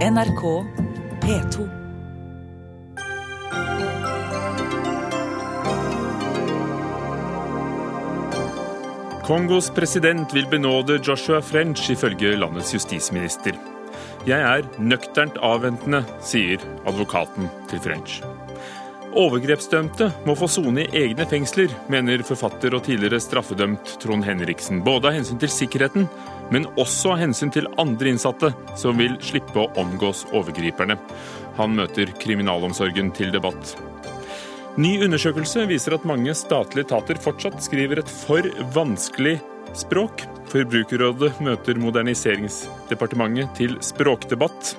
NRK P2. Kongos president vil benåde Joshua French, ifølge landets justisminister. Jeg er nøkternt avventende, sier advokaten til French. Overgrepsdømte må få sone i egne fengsler, mener forfatter og tidligere straffedømt Trond Henriksen. Både av hensyn til sikkerheten, men også av hensyn til andre innsatte som vil slippe å omgås overgriperne. Han møter kriminalomsorgen til debatt. Ny undersøkelse viser at mange statlige etater fortsatt skriver et for vanskelig språk. Forbrukerrådet møter Moderniseringsdepartementet til språkdebatt.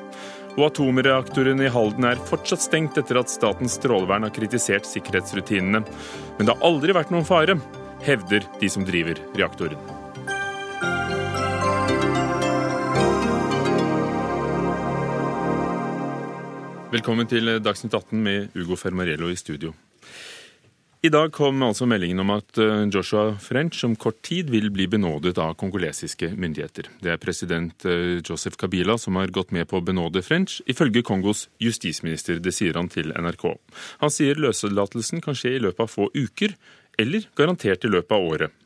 Og atomreaktoren i Halden er fortsatt stengt etter at Statens strålevern har kritisert sikkerhetsrutinene. Men det har aldri vært noen fare, hevder de som driver reaktoren. Velkommen til Dagsnytt 18 med Ugo Fermarello i studio. I dag kom altså meldingen om at eh, Joshua French om kort tid vil bli benådet av kongolesiske myndigheter. Det er president eh, Joseph Kabila som har gått med på å benåde French, ifølge Kongos justisminister. Det sier han til NRK. Han sier løslatelsen kan skje i løpet av få uker, eller garantert i løpet av året.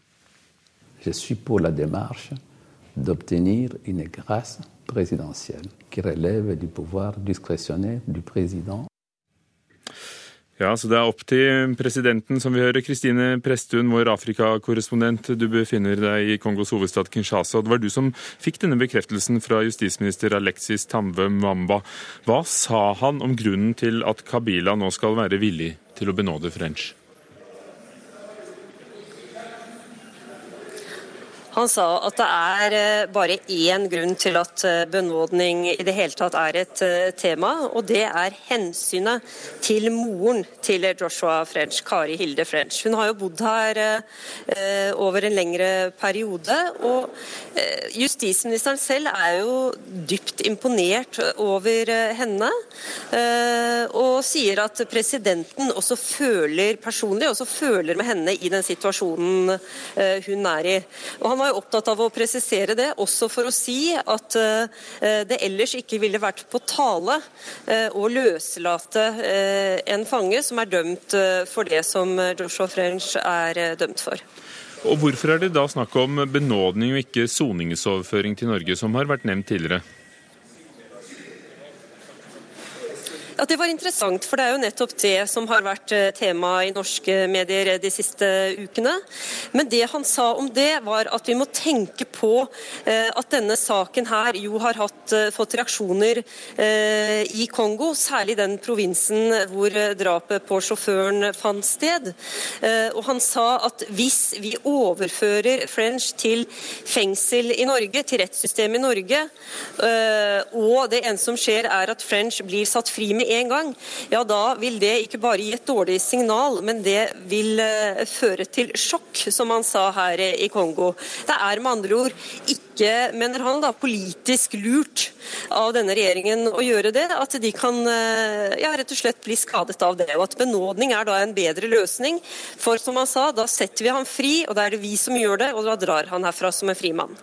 Je suis pour la démarche d'obtenir une grâce présidentielle qui relève du pouvoir discrétionnaire du président ja, så det er opp til presidenten, som vi hører. Kristine Presttun, vår Afrika-korrespondent. Du befinner deg i Kongos hovedstad Kinshasa. Det var du som fikk denne bekreftelsen fra justisminister Alexis Tamve Mwamba. Hva sa han om grunnen til at Kabila nå skal være villig til å benåde French? Han sa at det er eh, bare én grunn til at eh, benådning i det hele tatt er et eh, tema, og det er hensynet til moren til Joshua French, Kari Hilde French. Hun har jo bodd her over en lengre periode, og justisministeren selv er jo dypt imponert over henne, og sier at presidenten også føler personlig også føler med henne i den situasjonen hun er i. Og han var jo opptatt av å presisere det, også for å si at eh, det ellers ikke ville vært på tale eh, å løslate eh, en fange som er dømt for det som Joshua French er dømt for. Og Hvorfor er det da snakk om benådning og ikke soningsoverføring til Norge, som har vært nevnt tidligere? Ja, Det var interessant, for det er jo nettopp det som har vært eh, tema i norske medier de siste ukene. Men det han sa om det, var at vi må tenke på eh, at denne saken her jo har hatt, eh, fått reaksjoner i Kongo, særlig den provinsen hvor drapet på sjåføren fant sted. Og han sa at hvis vi overfører French til fengsel i Norge, til rettssystemet i Norge, og det eneste som skjer er at French blir satt fri med en gang, ja da vil det ikke bare gi et dårlig signal, men det vil uh, føre til sjokk, som han sa her i Kongo. Det er med andre ord ikke, mener han, da, politisk lurt av denne regjeringen å gjøre det. At de kan uh, ja, rett og slett bli skadet av det. Og at benådning er da en bedre løsning. For som han sa, da setter vi han fri, og da er det vi som gjør det, og da drar han herfra som en frimann.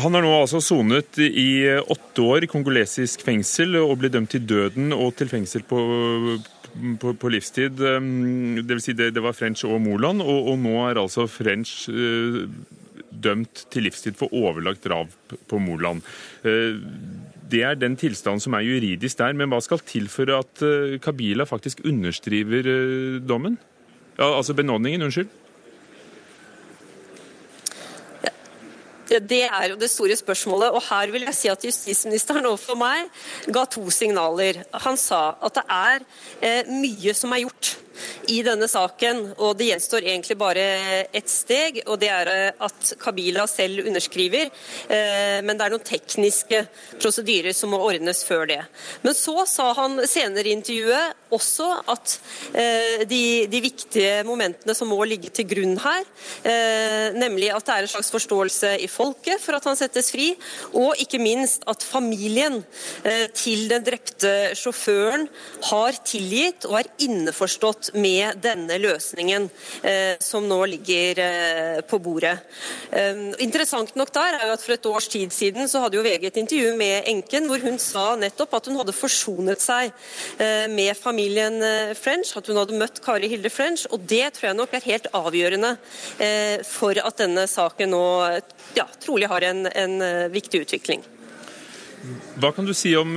Han har nå altså sonet i åtte år i kongolesisk fengsel og blir dømt til døden og til fengsel på, på, på livstid. Det, vil si det, det var French og Moland, og, og, nå er altså French eh, dømt til livstid for overlagt drap på Moland. Eh, det er den tilstanden som er juridisk der, men hva skal til for at uh, Kabila faktisk underskriver dommen? Ja, altså benådningen, unnskyld? Det er jo det store spørsmålet. Og her vil jeg si at justisministeren overfor meg ga to signaler. Han sa at det er eh, mye som er gjort i denne saken. Og det gjenstår egentlig bare ett steg, og det er eh, at Kabila selv underskriver. Eh, men det er noen tekniske prosedyrer som må ordnes før det. Men så sa han senere i intervjuet også at eh, de, de viktige momentene som må ligge til grunn her, nemlig at det er en slags forståelse i folket for at han settes fri, og ikke minst at familien til den drepte sjåføren har tilgitt og er innforstått med denne løsningen eh, som nå ligger eh, på bordet. Eh, interessant nok der er jo at For et års tid siden så hadde jo VG et intervju med enken hvor hun sa nettopp at hun hadde forsonet seg eh, med familien eh, French, at hun hadde møtt Kari Hilde French. og Det tror jeg nok er helt avgjørende eh, for at denne saken nå ja, trolig har en, en viktig utvikling. Hva kan du si om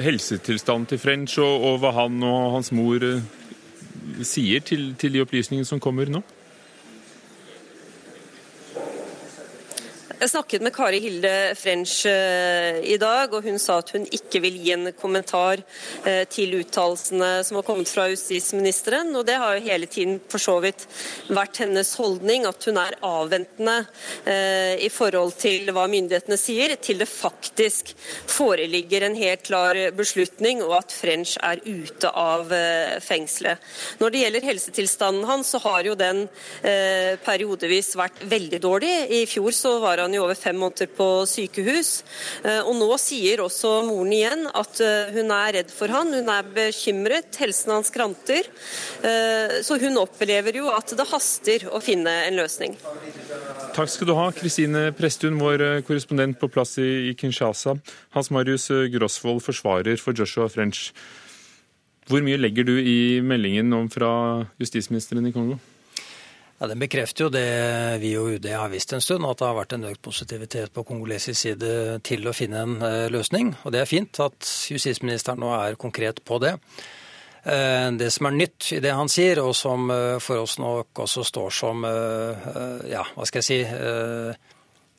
helsetilstanden til French, og, og, hva han og hans mor sier til, til de opplysningene som kommer nå? Jeg snakket med Kari Hilde French eh, i dag, og hun sa at hun ikke vil gi en kommentar eh, til uttalelsene som har kommet fra justisministeren. Og det har jo hele tiden for så vidt vært hennes holdning, at hun er avventende eh, i forhold til hva myndighetene sier, til det faktisk foreligger en helt klar beslutning, og at French er ute av fengselet. Når det gjelder helsetilstanden hans, så har jo den periodevis vært veldig dårlig. I fjor så var han i over fem måneder på sykehus. Eh, og nå sier også moren igjen at eh, hun er redd for han, hun er bekymret, helsen hans kranter. Eh, så hun opplever jo at det haster å finne en løsning. Takk skal du ha, Kristine Presttun, vår korrespondent på plass i Kinshasa. Hans Marius Grosvold, forsvarer for Joshua French. Hvor mye legger du i meldingen om fra justisministeren i Kongo? Ja, Den bekrefter jo det vi og UD har visst en stund, at det har vært en økt positivitet på kongolesisk side til å finne en uh, løsning. Og det er fint at justisministeren nå er konkret på det. Uh, det som er nytt i det han sier, og som uh, for oss nok også står som ja, hva skal jeg si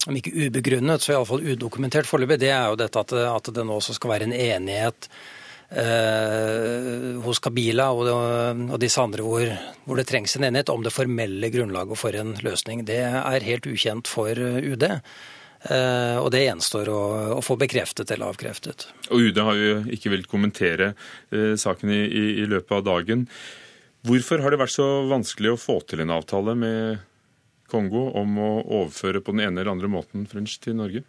om ikke ubegrunnet, så iallfall udokumentert foreløpig, det er jo dette at det nå også skal være en enighet eh, hos Kabila og, og, disse andre hvor, hvor, det trengs en enighet om det formelle grunnlaget for en løsning. Det er helt ukjent for UD. Eh, og det gjenstår å, å, få bekreftet eller avkreftet. Og UD har jo ikke villet kommentere eh, saken i, i, i løpet av dagen. Hvorfor har det vært så vanskelig å få til en avtale med Kongo om å overføre på den ene eller andre måten French til Norge?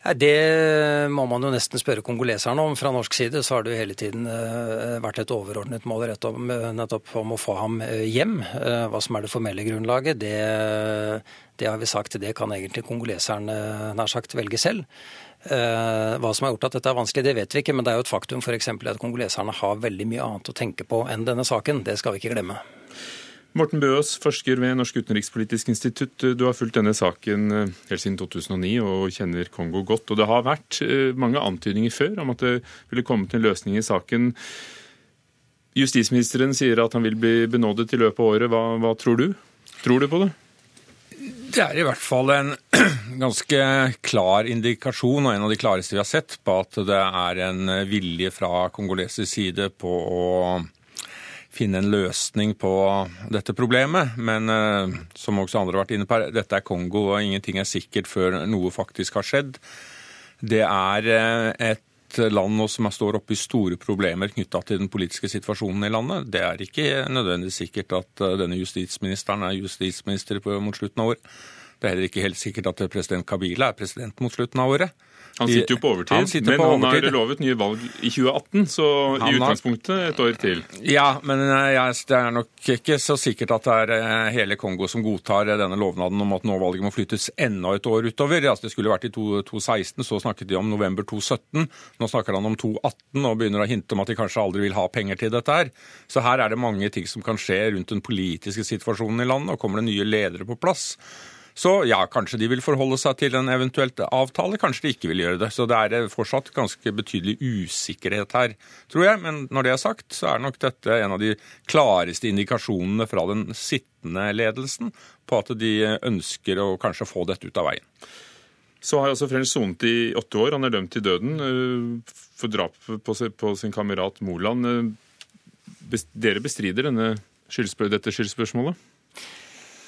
Det må man jo nesten spørre kongoleserne om. Fra norsk side så har det jo hele tiden eh, vært et overordnet mål rett om, eh, nettopp om å få ham eh, hjem. Hva som er det formelle grunnlaget, det, det har vi sagt, det kan egentlig kongoleserne nær sagt velge selv. Hva som har gjort at dette er vanskelig, det vet vi ikke, men det er jo et faktum f.eks. at kongoleserne har veldig mye annet å tenke på enn denne saken. Det skal vi ikke glemme. Morten Bøås, forsker ved Norsk utenrikspolitisk institutt. Du har fulgt denne saken eh, helt siden 2009 og kjenner Kongo godt. Og det har vært eh, mange antydninger før om at det ville komme til en løsning i saken. Justisministeren sier at han vil bli benådet i løpet av året. Hva, hva tror du? Tror du på det? Det er i hvert fall en ganske klar indikasjon, og en av de klareste vi har sett, på at det er en vilje fra kongolesisk side på å finne en løsning på dette problemet. Men eh, som også andre har vært inne på, dette er Kongo, og ingenting er sikkert før noe faktisk har skjedd. Det er eh, et land nå som står oppe i store problemer knytta til den politiske situasjonen i landet. Det er ikke nødvendigvis sikkert at eh, denne justisministeren er justisminister mot slutten av året. Det er heller ikke helt sikkert at president Kabila er president mot slutten av året. Han sitter jo på overtid, men på han overtid. har lovet nye valg i 2018, så han i utgangspunktet et år til. Ja, men eh, det er nok ikke så sikkert at det er eh, hele Kongo som godtar eh, denne lovnaden om at nå valget må flyttes enda et år utover. Altså, det skulle vært i 2016, så snakket de om november 2017. Nå snakker han om 2018 og begynner å hinte om at de kanskje aldri vil ha penger til dette her. Så her er det mange ting som kan skje rundt den politiske situasjonen i landet, og kommer det nye ledere på plass. Så ja, kanskje de vil forholde seg til en eventuelt avtale, kanskje de ikke vil gjøre det. Så det er fortsatt ganske betydelig usikkerhet her, tror jeg. Men når det er sagt, så er nok dette en av de klareste indikasjonene fra den sittende ledelsen på at de ønsker å kanskje få dette ut av veien. Så har altså French sonet i åtte år. Han er dømt til døden eh, for drap på sin kamerat Moland. Eh, dere bestrider denne dette skyldspørsmålet?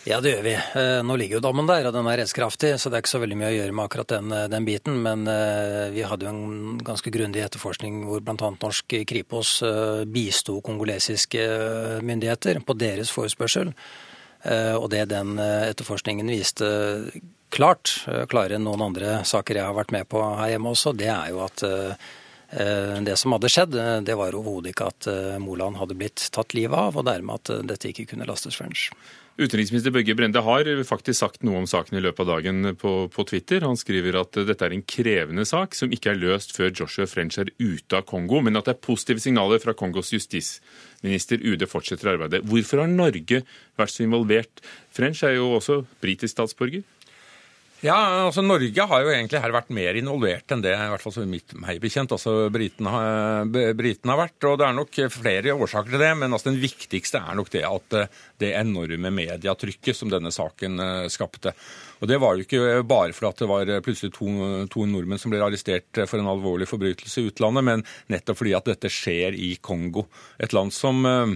Ja, det gjør vi. Eh, nå ligger jo dommen der, og den er rettskraftig, så det er ikke så veldig mye å gjøre med akkurat den, eh, den biten. Men eh, vi hadde jo en ganske grundig etterforskning hvor bl.a. norsk Kripos bisto kongolesiske myndigheter på deres forespørsel. Og det den etterforskningen viste klart, klarere enn noen andre saker jeg har vært med på her hjemme også, det er jo at Det som hadde skjedd, det var overhodet ikke at Moland hadde blitt tatt livet av, og dermed at dette ikke kunne lastes French. Utenriksminister Børge Brende har faktisk sagt noe om saken i løpet av dagen på, på, Twitter. Han skriver at dette er en krevende sak som ikke er løst før Joshua French er ute av Kongo, men at det er positive signaler fra Kongos justisminister UD fortsetter arbeidet. Hvorfor har Norge vært så involvert? French er jo også britisk statsborger. Ja, altså Norge har jo egentlig her vært mer involvert enn det i hvert fall så mitt, meg bekjent. altså britene har, har, vært. og Det er nok flere årsaker til det, men altså den viktigste er nok det at eh, det enorme mediatrykket som denne saken eh, skapte. Og Det var jo ikke bare for at det var plutselig to, to nordmenn som ble arrestert for en alvorlig forbrytelse i utlandet, men nettopp fordi at dette skjer i Kongo. Et land som eh,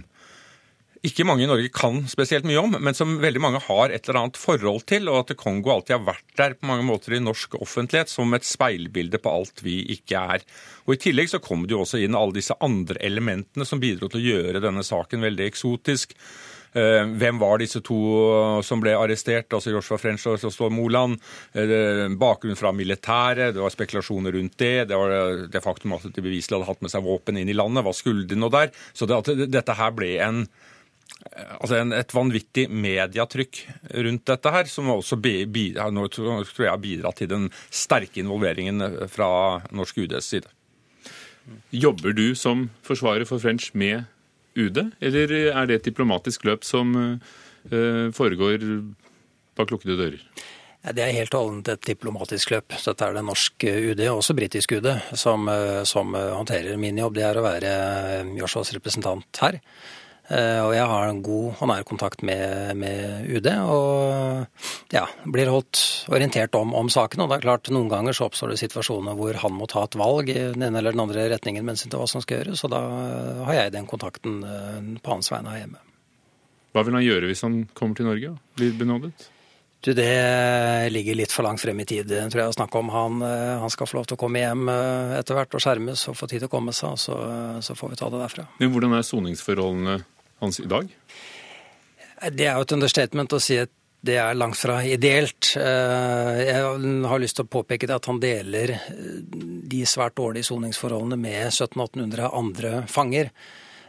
ikke mange i Norge kan spesielt mye om, men som veldig mange har et eller annet forhold til, og at Kongo alltid har vært der på mange måter i norsk offentlighet som et speilbilde på alt vi ikke er. Og I tillegg så kommer det jo også inn alle disse andre elementene som bidro til å gjøre denne saken veldig eksotisk. Eh, hvem var disse to som ble arrestert, altså Joshua French og Stål Moland? Bakgrunnen fra militæret, det var spekulasjoner rundt det. Det var det faktum at de beviselig hadde hatt med seg våpen inn i landet. Hva skulle de nå der? Så det, dette her ble en altså et vanvittig mediatrykk rundt dette her, som også bidrar, nå tror jeg har bidratt til den sterke involveringen fra norsk UDs side. Jobber du som forsvarer for French med UD, eller er det et diplomatisk løp som uh, foregår bak lukkede dører? Det er helt og holdent et diplomatisk løp. Dette er det norsk UD, og også britisk UD, som, eh, som håndterer min jobb. Det er å være Joshuas representant her. Eh, og jeg har en god og nær kontakt med, med UD, og ja, blir holdt orientert om, om, saken. Og det er klart, noen ganger så oppstår det situasjoner hvor han må ta et valg i den ene eller den andre retningen med hensyn til hva som skal gjøres, og da har jeg den kontakten eh, på hans vegne her hjemme. Hva vil han gjøre hvis han kommer til Norge og blir benådet? Du, Det ligger litt for langt frem i tid, tror jeg, å snakke om. Han, eh, han, skal få lov til å komme hjem etter hvert og skjermes og få tid til å komme seg, så, så får vi ta det derfra. Men Hvordan er soningsforholdene hans i dag? Det er jo et understatement å si at det er langt fra ideelt. Eh, jeg har lyst til å påpeke at han deler eh, de svært dårlige soningsforholdene med 1700-1800 andre fanger.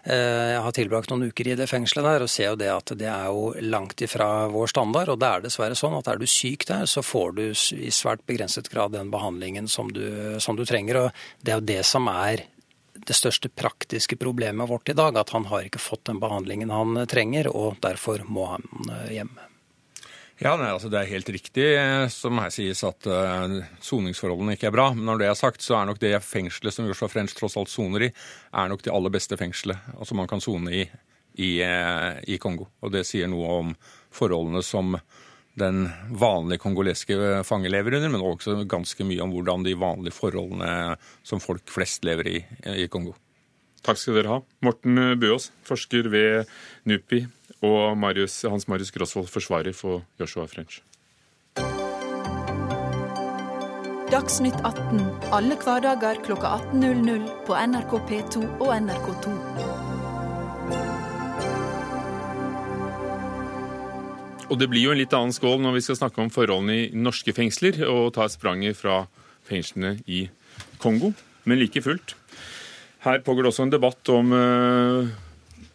Eh, jeg har tilbrakt noen uker i det fengselet der og ser jo det at det er jo langt ifra vår standard. Og det er dessverre sånn at er du syk der, så får du i svært begrenset grad den behandlingen som du, som du trenger. Og det er jo det som er det største praktiske problemet vårt i dag. At han har ikke fått den behandlingen han trenger, og derfor må han eh, hjem. Ja, nei, altså Det er helt riktig eh, som her sies at uh, soningsforholdene ikke er bra. Men når det er sagt, så er nok det fengselet som Joshua French tross alt soner i, er nok det aller beste fengselet altså man kan sone i, i, uh, i Kongo. Og det sier noe om forholdene som den vanlige kongoleske fange lever under, men også ganske mye om hvordan de vanlige forholdene som folk flest lever i i Kongo. Takk skal dere ha. Morten Buås, forsker ved NUPI, og Marius, Hans Marius Grosvold, forsvarer for Joshua French. Dagsnytt 18 alle hverdager kl 18.00 på NRK P2 og NRK2. Og det blir jo en litt annen skål når vi skal snakke om forholdene i norske fengsler, og ta spranget fra fengslene i Kongo. Men like fullt. Her pågår det også en debatt om uh,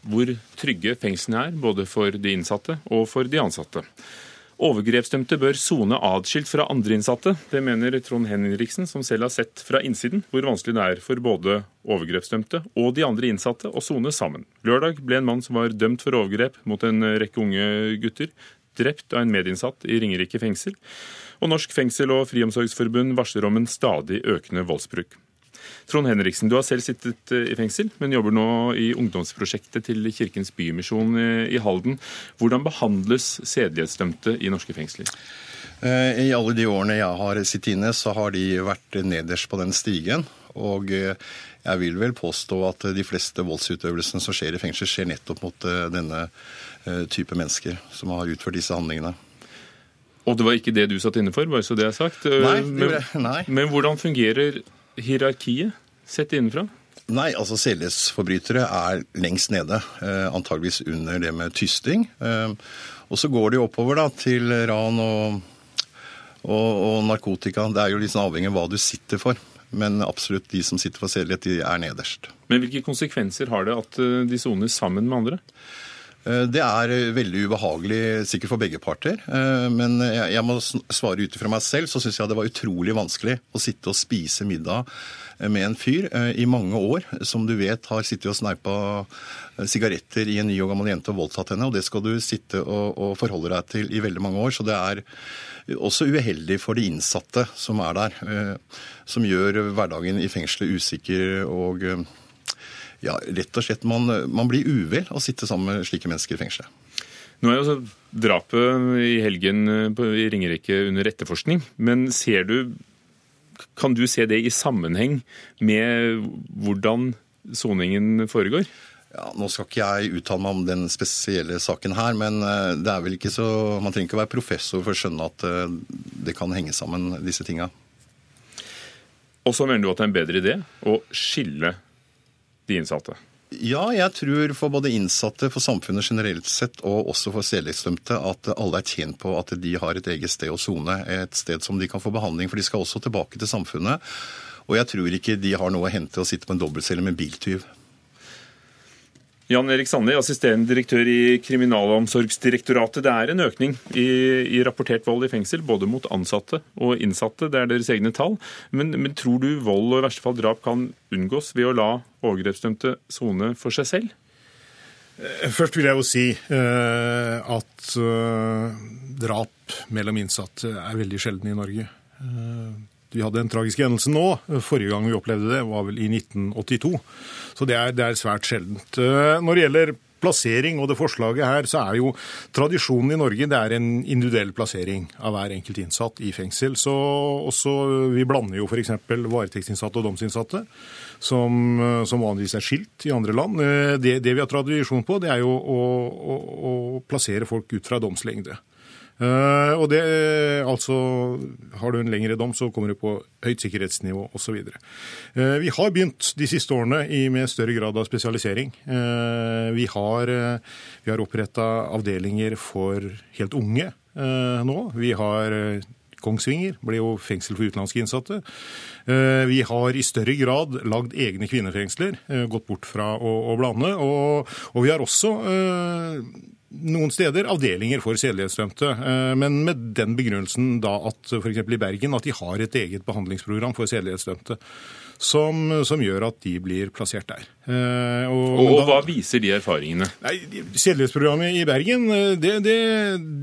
hvor trygge fengslene er, både for de innsatte og for de ansatte. Overgrepsdømte bør sone atskilt fra andre innsatte. Det mener Trond Henriksen, som selv har sett fra innsiden hvor vanskelig det er for både overgrepsdømte og de andre innsatte å sone sammen. Lørdag ble en mann som var dømt for overgrep mot en rekke unge gutter, drept av en medinnsatt i Ringerike fengsel. Og Norsk fengsel- og friomsorgsforbund varsler om en stadig økende voldsbruk. Trond Henriksen, du har selv sittet eh, i fengsel, men jobber nå i ungdomsprosjektet til Kirkens Bymisjon i Halden. Hvordan behandles sedelighetsdømte i norske fengsler? Eh, I alle de årene jeg har sittet inne, så har de vært nederst på den stigen. Og eh, jeg vil vel påstå at de fleste voldsutøvelsene som skjer i fengsel, skjer nettopp mot denne Eh, type mennesker som har utført disse handlingene. Og det var ikke det du satt inne for, bare så det er sagt. Eh, nei, men, nei. men hvordan fungerer hierarkiet sett innenfra? Nei, altså sedelighetsforbrytere er lengst nede. Eh, antageligvis under det med tysting. Eh, og så går de oppover da, til ran og, og, og, narkotika. Det er jo sånn avhengig av hva du sitter for. Men absolutt de som sitter for sedelighet, de er nederst. Men hvilke konsekvenser har det at eh, de soner sammen med andre? Eh, det er veldig ubehagelig sikkert for begge parter. Men jeg må svare ut fra meg selv, så syns jeg det var utrolig vanskelig å sitte og spise middag med en fyr i mange år som du vet har sittet og sneipa sigaretter i en ny og gammel jente og voldtatt henne. Og det skal du sitte og, og forholde deg til i veldig mange år. Så det er også uheldig for de innsatte som er der. Eh, som gjør hverdagen i fengselet usikker og eh, ja, rett og slett man, man blir uvel av å sitte sammen med slike mennesker i fengselet. Nå er jo drapet i helgen eh, i Ringerike under etterforskning. Men ser du, kan du se det i sammenheng med hvordan soningen foregår? Ja, Nå skal ikke jeg uttale meg om den spesielle saken her, men eh, det er vel ikke så, man trenger ikke å være professor for å skjønne at eh, det kan henge sammen, disse tinga. Og så mener du at det er en bedre idé å skille de innsatte? Ja, jeg tror for både innsatte, for samfunnet generelt sett og også for sedelighetsdømte at alle er tjent på at de har et eget sted å sone. Et sted som de kan få behandling, for de skal også tilbake til samfunnet. Og jeg tror ikke de har noe å hente å sitte på en dobbeltcelle med biltyv. Jan Erik Sandli, assisterende direktør i Kriminalomsorgsdirektoratet. Det er en økning i, i, rapportert vold i fengsel, både mot ansatte og innsatte. Det er deres egne tall. Men, men tror du vold og i verste fall drap kan unngås ved å la overgrepsdømte sone for seg selv? Eh, først vil jeg jo si uh, at uh, drap mellom innsatte er veldig sjelden i Norge. Vi hadde en tragisk hendelse nå. Forrige gang vi opplevde det, var vel i 1982. Så det er, det er svært sjeldent. Eh, når det gjelder plassering og det forslaget her, så er jo tradisjonen i Norge det er en individuell plassering av hver enkelt innsatt i fengsel. Så også, Vi blander jo f.eks. varetektsinnsatte og domsinnsatte, som, som, vanligvis er skilt i andre land. Eh, det, det, vi har tradisjon på, det er jo å, å, å plassere folk ut fra domslengde. Uh, og det, altså, Har du en lengre dom, så kommer du på høyt sikkerhetsnivå osv. Uh, vi har begynt de siste årene med større grad av spesialisering. Vi har, uh, har oppretta avdelinger for helt unge nå. Vi har Kongsvinger ble jo fengsel for utenlandske innsatte. Vi har i større grad lagd egne kvinnefengsler, gått bort fra å blande. Og, og, vi har også noen steder avdelinger for sedelighetsdømte, eh, men med den begrunnelsen da at f.eks. i Bergen at de har et eget behandlingsprogram for sedelighetsdømte. Som, som, gjør at de blir plassert der. Eh, og, og da, hva viser de erfaringene? Nei, Sedelighetsprogrammet i Bergen eh, det, det,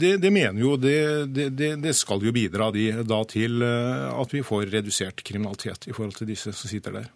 det, det mener jo det, skal jo bidra de, da til at vi får redusert kriminalitet i forhold til disse som sitter der.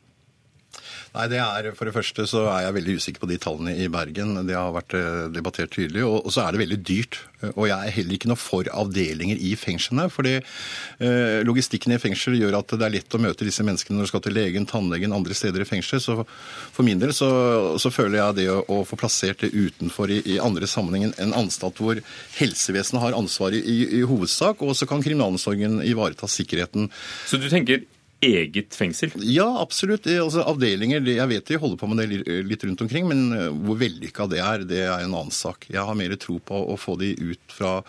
Nei, det er, For det første så er jeg veldig usikker på de tallene i Bergen. Det har vært eh, debattert tydelig. Og, så er det veldig dyrt. Og jeg er heller ikke noe for avdelinger i fengslene. fordi eh, logistikken i fengsel gjør at det er lett å møte disse menneskene når du skal til legen, tannlegen, andre steder i fengsel. Så for min del så, så føler jeg det å, å, få plassert det utenfor i, i andre sammenheng en anstalt hvor helsevesenet har ansvaret i, i hovedsak, og så kan kriminalomsorgen ivareta sikkerheten. Så du tenker eget fengsel? Ja, absolutt. Altså, avdelinger, Jeg vet de holder på med det litt rundt omkring, men eh, hvor vellykka det er, det er en annen sak. Jeg har mer tro på å få de ut fra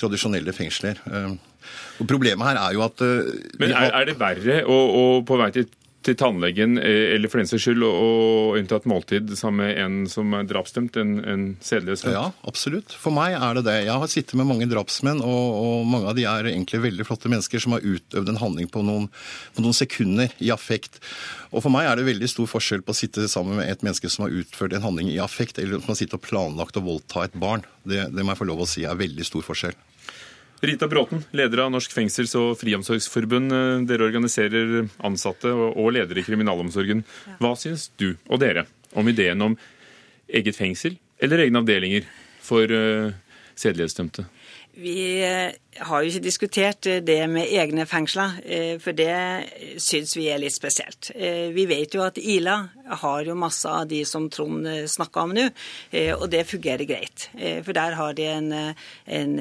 tradisjonelle fengsler. Eh, og Problemet her er jo at eh, Men er, er det verre å, å på vei til til tannlegen, eh, eller for den saks skyld å innta et måltid sammen med en som er drapsdømt, en, en dømt? Ja, absolutt. For meg er det det. Jeg har sittet med mange drapsmenn, og, og, mange av de er egentlig veldig flotte mennesker som har utøvd en handling på noen, på noen, sekunder i affekt. Og for meg er det veldig stor forskjell på å sitte sammen med et menneske som har utført en handling i affekt, eller som har sittet og planlagt å voldta et barn. Det, det må jeg få lov å si er veldig stor forskjell. Rita Bråten, leder av Norsk fengsels- og friomsorgsforbund. Dere organiserer ansatte og ledere i kriminalomsorgen. Hva syns du og dere om ideen om eget fengsel eller egne avdelinger for uh, sedelighetsdømte? Vi eh, har jo ikke diskutert eh, det med egne fengsler, eh, for det syns vi er litt spesielt. Vi vet jo at Ila har jo masse av de som Trond snakka om nå, og det fungerer greit. For der har de en, en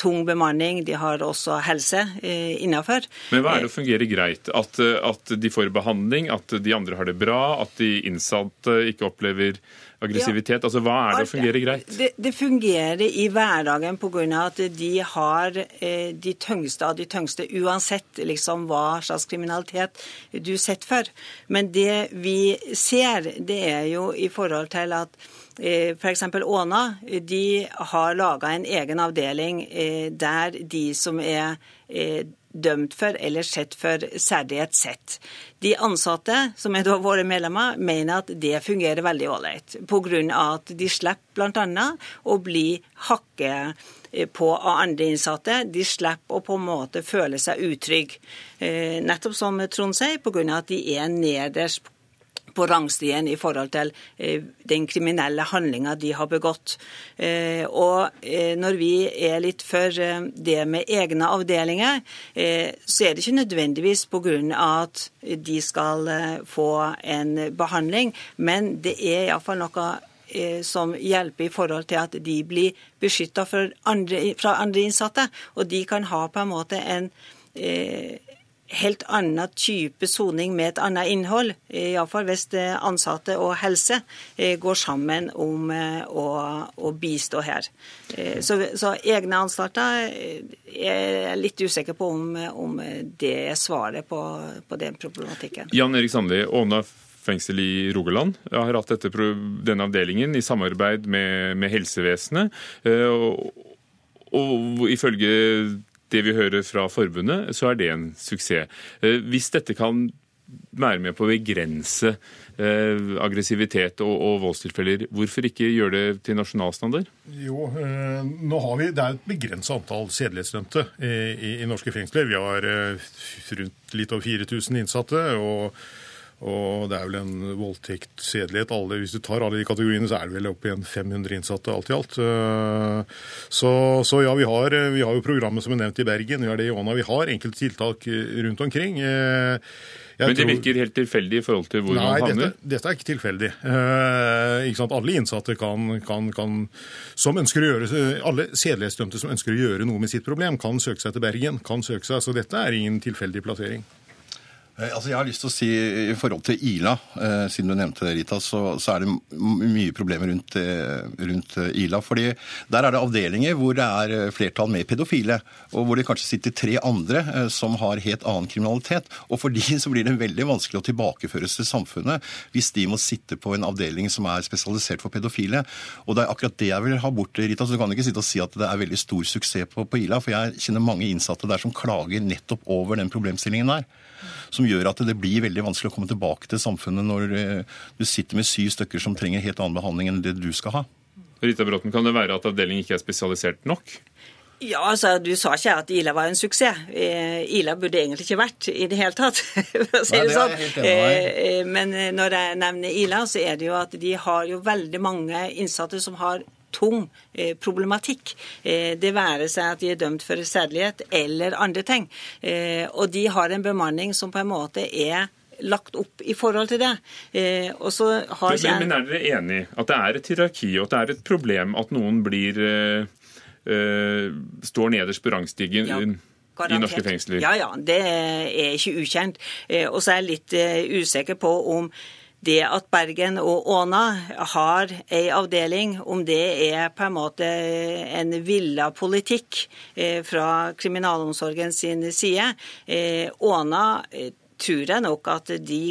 tung bemanning, de har også helse innafor. Men hva er det å fungere greit? At, at de får behandling, at de andre har det bra, at de innsatte ikke opplever aggressivitet? Altså, Hva er det å fungere greit? Det, det fungerer i hverdagen pga. at de har eh, de tyngste av de tyngste, uansett liksom hva slags kriminalitet du setter for. Men det vi ser, det er jo i forhold til at F.eks. Åna de har laga en egen avdeling der de som er dømt for eller sett for særlighet sett. De ansatte, som er da våre medlemmer, mener at det fungerer veldig ålreit. Pga. at de slipper bl.a. å bli hakket på av andre innsatte. De slipper å på en måte føle seg utrygge. Eh, nettopp som Trond sier, pga. at de er nederst på rangstien i forhold til eh, den kriminelle handlinga de har begått. Eh, og eh, når vi er litt for det med egne avdelinger, så er det ikke nødvendigvis pga. at de skal få en behandling, men det er iallfall noe som hjelper i forhold til at de blir beskytta fra andre innsatte. Og de kan ha på en måte en helt annen type soning med et annet innhold. Iallfall hvis ansatte og helse eh, går sammen om eh, å, å bistå her. Eh, så, så, egne anstalter er litt usikker på om, om det er svaret på, på den problematikken. Jan Erik Sandli, Åna fengsel i Rogaland har hatt dette, denne avdelingen i samarbeid med, med helsevesenet. Og, og ifølge det vi hører fra forbundet, så er det en suksess. Eh, hvis dette kan være med på å begrense eh, aggressivitet og, og, voldstilfeller, hvorfor ikke gjøre det til nasjonalstandard? Jo, eh, nå har vi, Det er et begrenset antall sedelighetsdømte i, i, i, norske fengsler. Vi har rundt litt over 4000 innsatte. og og det er vel en voldtekt, sedelighet alle, Hvis du tar alle de kategoriene, så er det vel opp igjen 500 innsatte alt i alt. Eh, så, så ja, vi har, vi har, jo programmet som er nevnt i Bergen, vi har det i Åna. Vi har enkelte tiltak rundt omkring. Eh, jeg Men det tror... virker helt tilfeldig i forhold til hvor Nei, man havner? Dette, dette er ikke tilfeldig. Eh, ikke alle innsatte kan, kan, kan, som ønsker å gjøre, alle sedelighetsdømte som ønsker å gjøre noe med sitt problem, kan søke seg til Bergen. kan søke seg, Så dette er ingen tilfeldig plassering. Eh, altså jeg har lyst til å si I forhold til Ila, eh, siden du nevnte det, Rita, så, så er det mye problemer rundt, eh, rundt, Ila. fordi Der er det avdelinger hvor det er flertall med pedofile, og hvor det kanskje sitter tre andre som har helt annen kriminalitet. Og For de så blir det veldig vanskelig å tilbakeføres til samfunnet hvis de må sitte på en avdeling som er spesialisert for pedofile. Og Det er akkurat det jeg vil ha bort, Rita. så Du kan ikke sitte og si at det er veldig stor suksess på, på Ila, for jeg kjenner mange innsatte der som klager nettopp over den problemstillingen der som gjør at det blir veldig vanskelig å komme tilbake til samfunnet når eh, du sitter med syv stykker som trenger helt annen behandling enn det du skal ha. Rita Bråten, Kan det være at avdelingen ikke er spesialisert nok? Ja, altså, Du sa ikke at Ila var en suksess. Eh, Ila burde egentlig ikke vært i det hele tatt. for å si det sånn. Eh, men når jeg nevner Ila, så er det jo at de har jo veldig mange innsatte som har tung eh, problematikk. Eh, det være seg at de er dømt for sædlighet eller andre ting. Eh, og de har en bemanning som på en måte er lagt opp i forhold til det. Eh, og så har men, men er dere enig at det er et hierarki og at det er et problem at noen blir eh, eh, står nederst på rangstigen? Ja. I norske fengsler? Ja, ja. Det er ikke ukjent. Og så er jeg litt usikker på om det at Bergen og Åna har ei avdeling, om det er på en måte en villa politikk eh, fra kriminalomsorgen sin side. Eh, Åna eh, tror jeg nok at de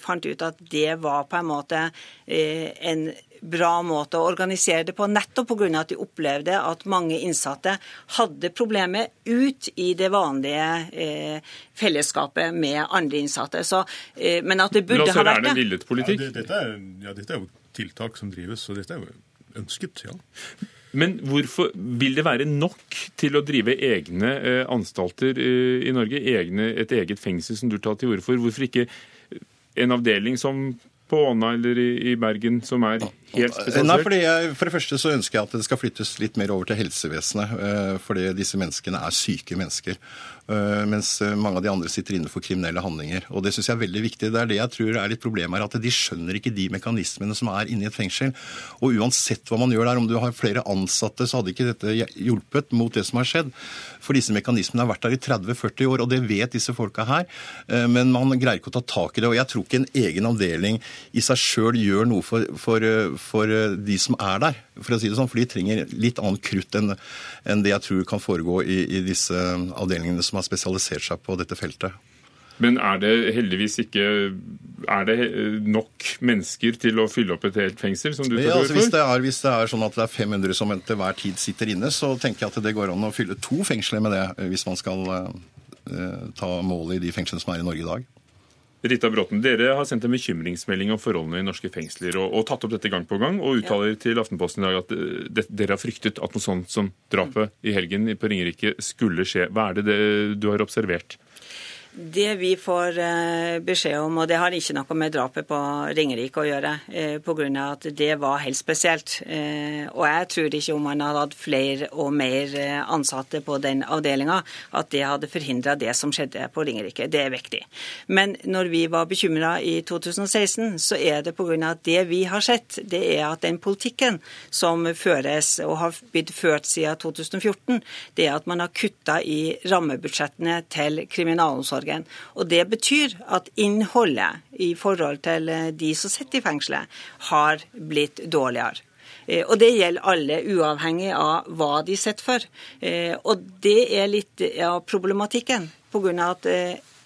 fant ut at det var på en måte en bra måte å organisere det på, nettopp pga. at de opplevde at mange innsatte hadde problemer ut i det vanlige eh, fellesskapet med andre innsatte. Så, eh, men at det burde ha vært det. villet politikk? Ja, det, dette, er, ja, dette er jo tiltak som drives, og dette er jo ønsket, ja. Men hvorfor vil det være nok til å drive egne eh, anstalter eh, i Norge? Egne, et eget fengsel som du tar til orde for? Hvorfor ikke en avdeling som på Åna eller i, Bergen som er helt spesialisert? Nei, fordi jeg, For det første så ønsker jeg at det skal flyttes litt mer over til helsevesenet. Eh, fordi disse menneskene er syke mennesker. Eh, mens mange av de andre sitter inne for kriminelle handlinger. Og Det syns jeg er veldig viktig. Det er det jeg tror er litt problemet her, at de skjønner ikke de mekanismene som er inne i et fengsel. Og uansett hva man gjør der, om du har flere ansatte, så hadde ikke dette hjulpet mot det som har skjedd. For disse mekanismene har vært der i 30-40 år, og det vet disse folka her. Eh, men man greier ikke å ta tak i det. Og jeg tror ikke en egen avdeling i seg sjøl gjør noe for, for, for, de som er der. For å si det sånn, for de trenger litt annet krutt enn, enn det jeg tror kan foregå i, i disse avdelingene som har spesialisert seg på dette feltet. Men er det heldigvis ikke er det nok mennesker til å fylle opp et helt fengsel? som du tar ja, altså, hvis, det er, hvis det er sånn at det er 500 som til hver tid sitter inne, så tenker jeg at det går an å fylle to fengsler med det, hvis man skal uh, ta målet i de fengslene som er i Norge i dag. Rita Bråten, dere har sendt en bekymringsmelding om forholdene i norske fengsler og, og tatt opp dette gang på gang, og uttaler ja. til Aftenposten i dag at eh, det, dere har fryktet at noe sånt som drapet i helgen på Ringerike skulle skje. Hva er det, det du har observert? Det vi får eh, beskjed om, og det har ikke noe med drapet på Ringerike å gjøre, eh, pga. at det var helt spesielt. Eh, og jeg tror ikke om man hadde hatt flere og mer ansatte på den avdelinga, at det hadde forhindra det som skjedde på Ringerike. Det er viktig. Men når vi var bekymra i 2016, så er det pga. at det vi har sett, det er at den politikken som føres og har blitt ført siden 2014, det er at man har kutta i rammebudsjettene til kriminalomsorgen kriminalomsorgen. Og Det betyr at innholdet i forhold til eh, de som sitter i fengselet, har blitt dårligere. Eh, og det gjelder alle, uavhengig av hva de sitter for. Eh, og det er litt av problematikken, pga. at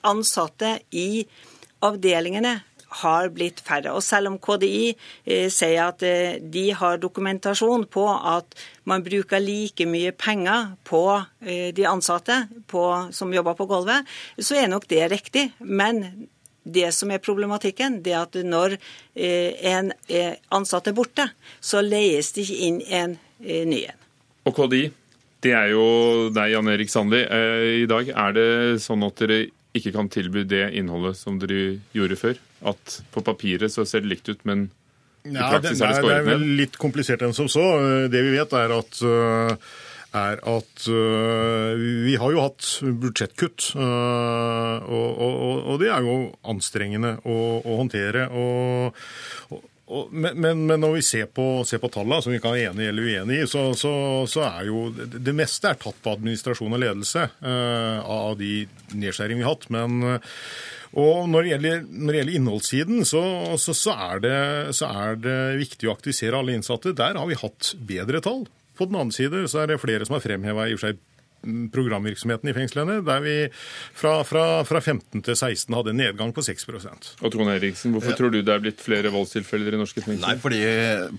ansatte i avdelingene har blitt færre. Og selv om KDI eh, sier at eh, de har dokumentasjon på at man bruker like mye penger på eh, de ansatte på, som jobber på gulvet, så er nok det riktig. Men det som er problematikken, det er at når eh, en ansatt er borte, så leies det ikke inn en eh, ny en. Og KDI, det er jo deg, Jan Erik Sandli. Eh, I dag er det sånn at dere ikke kan tilby det innholdet som dere gjorde før? At på papiret så ser det likt ut, men i praksis ja, det, er det skåret ned? Det er vel litt komplisert enn som så. Det vi vet, er at øh, er at uh, vi har jo hatt budsjettkutt. Uh, og, og, og, det er jo anstrengende å, å håndtere. Og, men, men, men, når vi ser på, ser på tallene, som vi kan være enig eller uenig i, så, så, så, er jo det, meste er tatt på administrasjon og ledelse uh, av de nedskjæringene vi har hatt. Men og når det gjelder, når det gjelder innholdssiden, så, så, er det, så er det viktig å aktivisere alle innsatte. Der har vi hatt bedre tall. På den annen side så er det flere som har fremheva i og for seg programvirksomheten i fengslene, der vi fra, fra, fra 15 til 16 hadde en nedgang på 6 Og Trond Eriksen, Hvorfor tror du det er blitt flere voldstilfeller i norske fengsler? Nei, fordi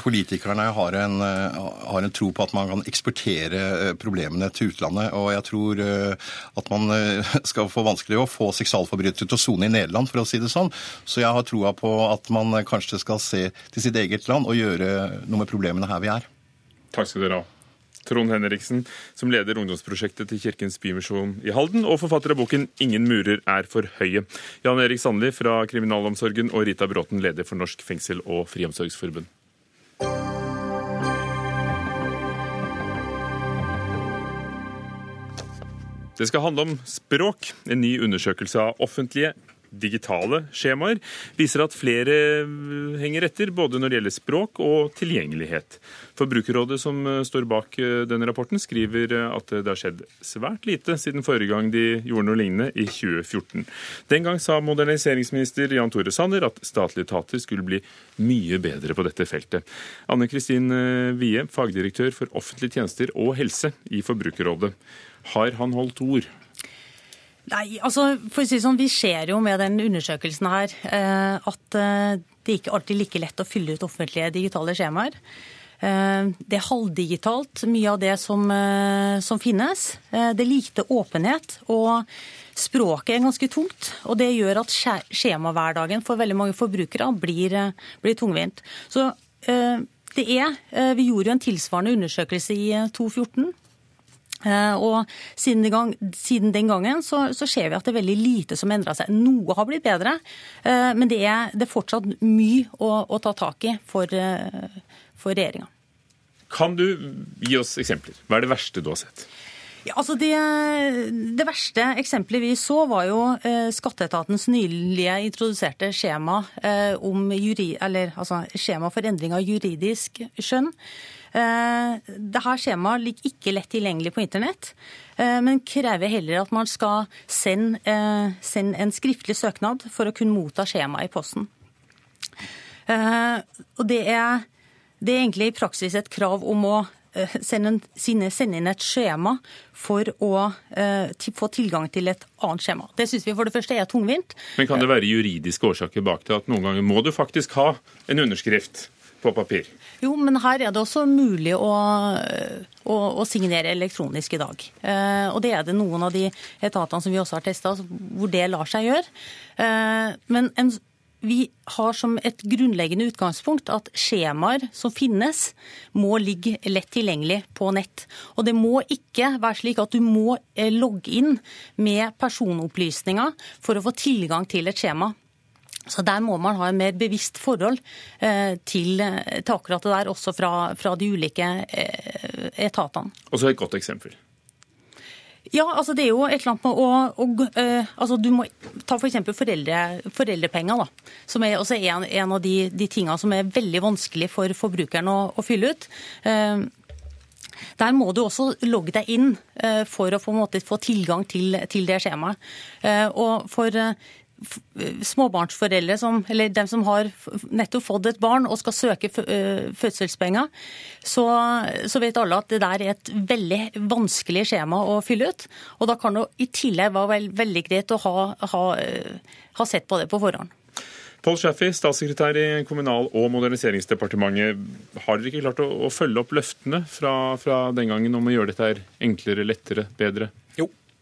Politikerne har en, har en, tro på at man kan eksportere eh, problemene til utlandet. Og jeg tror eh, at man eh, skal få vanskelig å få seksualforbrytere til å sone i Nederland, for å si det sånn. Så jeg har troa på at man kanskje skal se til sitt eget land og gjøre noe med problemene her vi er. Takk skal dere ha. Trond Henriksen, som leder ungdomsprosjektet til Kirkens Bymisjon i Halden, og forfatter av boken 'Ingen murer er for høye'. Jan Erik Sandli fra Kriminalomsorgen og Rita Bråten, leder for Norsk fengsel- og friomsorgsforbund. Det skal handle om språk. En ny undersøkelse av offentlige digitale skjemaer viser at flere henger etter, både når det gjelder språk og tilgjengelighet. Forbrukerrådet som eh, står bak eh, denne rapporten, skriver eh, at det har skjedd svært lite siden forrige gang de gjorde noe lignende, i 2014. Den gang sa moderniseringsminister Jan Tore Sanner at statlige etater skulle bli mye bedre på dette feltet. Anne Kristin Wie, fagdirektør for offentlige tjenester og helse i Forbrukerrådet. Har han holdt ord? Nei, altså for å si sånn, Vi ser jo med den undersøkelsen her eh, at eh, det ikke alltid er like lett å fylle ut offentlige digitale skjemaer. Eh, det er halvdigitalt, mye av det som, som finnes. Det er lite åpenhet. og Språket er ganske tungt, og det gjør at skjemahverdagen for veldig mange forbrukere blir, blir tungvint. Så det er, Vi gjorde jo en tilsvarende undersøkelse i 2014. Eh, og siden den, gang, siden den gangen så, så, ser vi at det er veldig lite som endrer seg. Noe har blitt bedre, eh, men det er, det er fortsatt mye å, å, ta tak i for, eh, for regjeringa. Kan du gi oss eksempler? Hva er det verste du har sett? Ja, altså det, det, verste eksempelet vi så, var jo eh, skatteetatens nylige introduserte skjema, eh, om juri, eller, altså, skjema for endring av juridisk skjønn. Eh, Dette skjemaet ligger ikke lett tilgjengelig på internett, eh, men krever heller at man skal sende, eh, sende en skriftlig søknad for å kunne motta skjemaet i posten. Og det er, det er egentlig i praksis et krav om å sende, inn et skjema for å få tilgang til et annet skjema. Det syns vi for det første er tungvint. Men kan det være juridiske årsaker bak det? At noen ganger må du faktisk ha en underskrift på papir? Jo, men her er det også mulig å, å, å signere elektronisk i dag. Eh, og det er det noen av de etatene som vi også har testa, hvor det lar seg gjøre. Eh, men en, vi har som et grunnleggende utgangspunkt at skjemaer som finnes, må ligge lett tilgjengelig på nett. Og det må ikke være slik at du må eh, logge inn med personopplysninger for å få tilgang til et skjema. Så Der må man ha en mer bevisst forhold eh, til, til akkurat det der, også fra, fra de ulike eh, etatene. Og så et godt eksempel. Ja, altså det er jo et eller annet med å, å uh, altså Du må ta f.eks. For foreldre, foreldrepenger, da, som er også en, en av de, de tingene som er veldig vanskelig for forbrukeren å, å fylle ut. Uh, der må du også logge deg inn for å få, måte, få tilgang til, til det skjemaet. Og for småbarnsforeldre, som, eller dem som har nettopp fått et barn og skal søke fødselspenger, så, så, vet alle at det der er et veldig vanskelig skjema å fylle ut. Og da kan det i tillegg være veld, veldig greit å ha, ha, ha, sett på det på forhånd. Pål Schaffi, statssekretær i Kommunal- og moderniseringsdepartementet. Har dere ikke klart å, å følge opp løftene fra, fra den gangen om å gjøre dette enklere, lettere, bedre?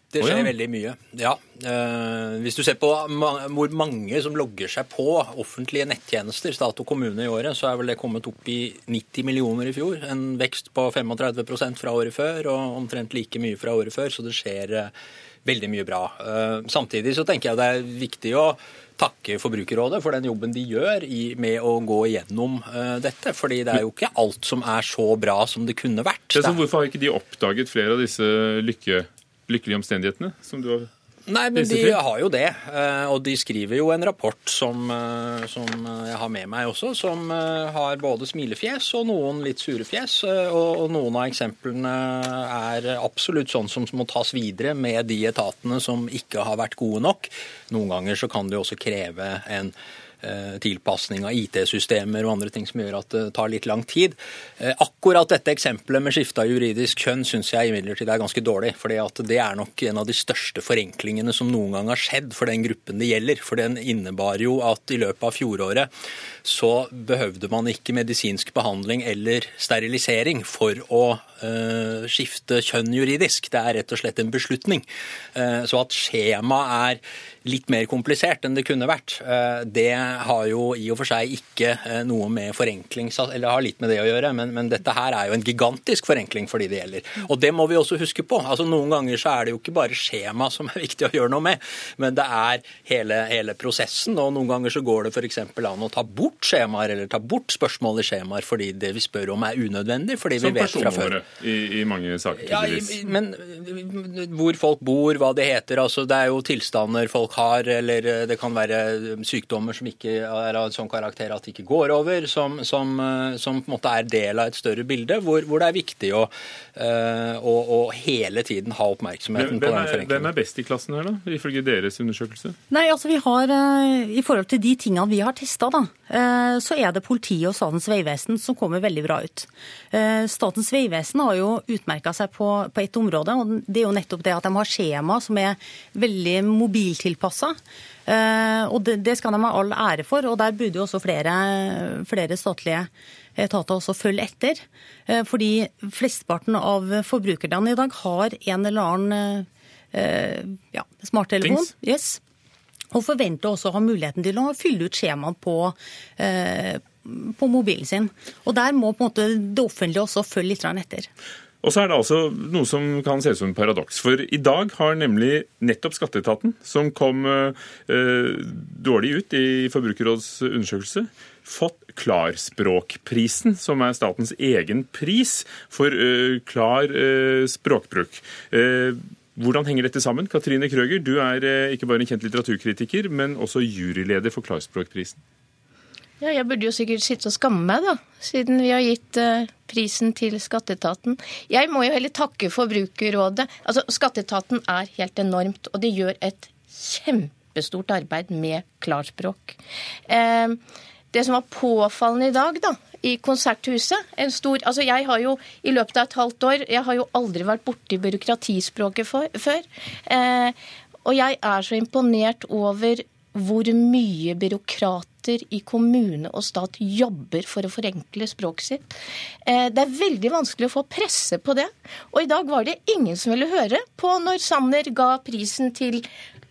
Det skjer oh, ja. veldig mye, ja. Eh, hvis du ser på hvor mange som logger seg på offentlige nettjenester, stat og kommune i året, så er vel det kommet opp i 90 millioner i fjor. En vekst på 35% fra året før, og omtrent like mye fra året før. Så det skjer eh, veldig mye bra. Eh, samtidig så tenker jeg det er viktig å takke Forbrukerrådet for den jobben de gjør i, med å gå igjennom uh, dette. fordi det er jo ikke alt som er så bra som det kunne vært. Det hvorfor har ikke de oppdaget flere av disse lykke lykkelige omstendighetene som du har Nei, men de har jo det. Eh, og de skriver jo en rapport som, eh, som, jeg har med meg også, som eh, har både smilefjes og noen litt sure fjes. Og noen av eksemplene er absolutt sånn som må tas videre med de etatene som ikke har vært gode nok. Noen ganger så kan det jo også kreve en tilpasning av IT-systemer og andre ting som gjør at det tar litt lang tid. Eh, akkurat dette eksempelet med skifte juridisk kjønn syns jeg imidlertid er ganske dårlig. fordi det er nok en av de største forenklingene som noen gang har skjedd for den gruppen det gjelder. For den innebar jo at i løpet av fjoråret så behøvde man ikke medisinsk behandling eller sterilisering for å uh, skifte kjønn juridisk. Det er rett og slett en beslutning. Uh, så at skjemaet er litt mer komplisert enn det kunne vært. Eh, det har jo i og for seg ikke eh, noe med forenkling eller har litt med det å gjøre, men, men, dette her er jo en gigantisk forenkling for de det gjelder. Og det må vi også huske på. Altså Noen ganger så er det jo ikke bare skjema som er viktig å gjøre noe med, men det er hele, hele prosessen. Og noen ganger så går det f.eks. an å ta bort skjemaer eller ta bort spørsmål i skjemaer fordi det vi spør om er unødvendig. fordi vi vet fra før. I, i mange saker, tydeligvis. Ja, men hvor folk bor, hva det heter. altså Det er jo tilstander folk har, eller eh, det kan være sykdommer som ikke er av en sånn karakter at de ikke går over, som, som, eh, som, på en måte er del av et større bilde, hvor, hvor det er viktig å, eh, å, å, hele tiden ha oppmerksomheten hvem, på den forenklingen. Hvem er best i klassen her, da, ifølge deres undersøkelse? Nei, altså vi har, I forhold til de tingene vi har testa, så er det politiet og Statens vegvesen som kommer veldig bra ut. Statens vegvesen har jo utmerka seg på, på et område, og det er jo nettopp det at de har skjema som er veldig mobiltilpasset. Eh, og det, det, skal de ha all ære for, og der burde jo også flere, flere statlige etater også følge etter. Eh, fordi flesteparten av forbrukerne i dag har en eller annen eh, ja, smarttelefon. Yes. Og forventer også å ha muligheten til å fylle ut skjemaet på, på mobilen sin. Og der må på en måte det offentlige også følge litt etter. Og så er det altså noe som kan se ut som en paradoks. For i dag har nemlig nettopp Skatteetaten, som kom eh, dårlig ut i Forbrukerrådets undersøkelse, fått Klarspråkprisen, som er statens egen pris for eh, klar eh, språkbruk. Eh, hvordan henger dette sammen? Katrine Krøger, du er eh, ikke bare en kjent litteraturkritiker, men også juryleder for Klarspråkprisen. Ja, jeg burde jo sikkert sitte og skamme meg, da, siden vi har gitt uh, prisen til skatteetaten. Jeg må jo heller takke Forbrukerrådet. Altså, Skatteetaten er helt enormt, og de gjør et kjempestort arbeid med klarspråk. Uh, det som var påfallende i dag, da, i Konserthuset en stor, altså Jeg har jo i løpet av et halvt år jeg har jo aldri vært borti byråkratispråket for, før. Eh, og jeg er så imponert over hvor mye byråkrater i kommune og stat jobber for å forenkle språket sitt. Eh, det er veldig vanskelig å få presse på det. Og i dag var det ingen som ville høre på når Sanner ga prisen til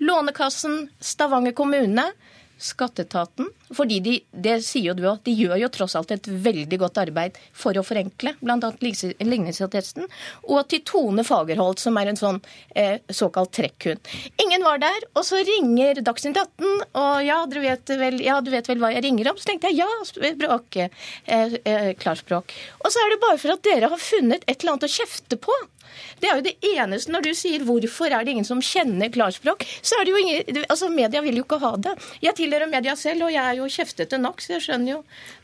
Lånekassen, Stavanger kommune, Skatteetaten. Fordi de, det sier jo du også, de gjør jo tross alt et veldig godt arbeid for å forenkle, bl.a. ligningsattesten. Og til Tone Fagerholt, som er en sånn eh, såkalt trekkhund. Ingen var der, og så ringer Dagsnytt 18, og ja, du vel, ja, du vet vel hva jeg ringer om? Så tenkte jeg ja, språk, eh, eh, klarspråk. Og så er det bare for at dere har funnet et eller annet å kjefte på. Det er jo det eneste når du sier 'hvorfor er det ingen som kjenner klarspråk', så er det jo ingen Altså, media vil jo ikke ha det. Jeg tilhører media selv, og jeg er jo kjeftete nok, så jeg skjønner jo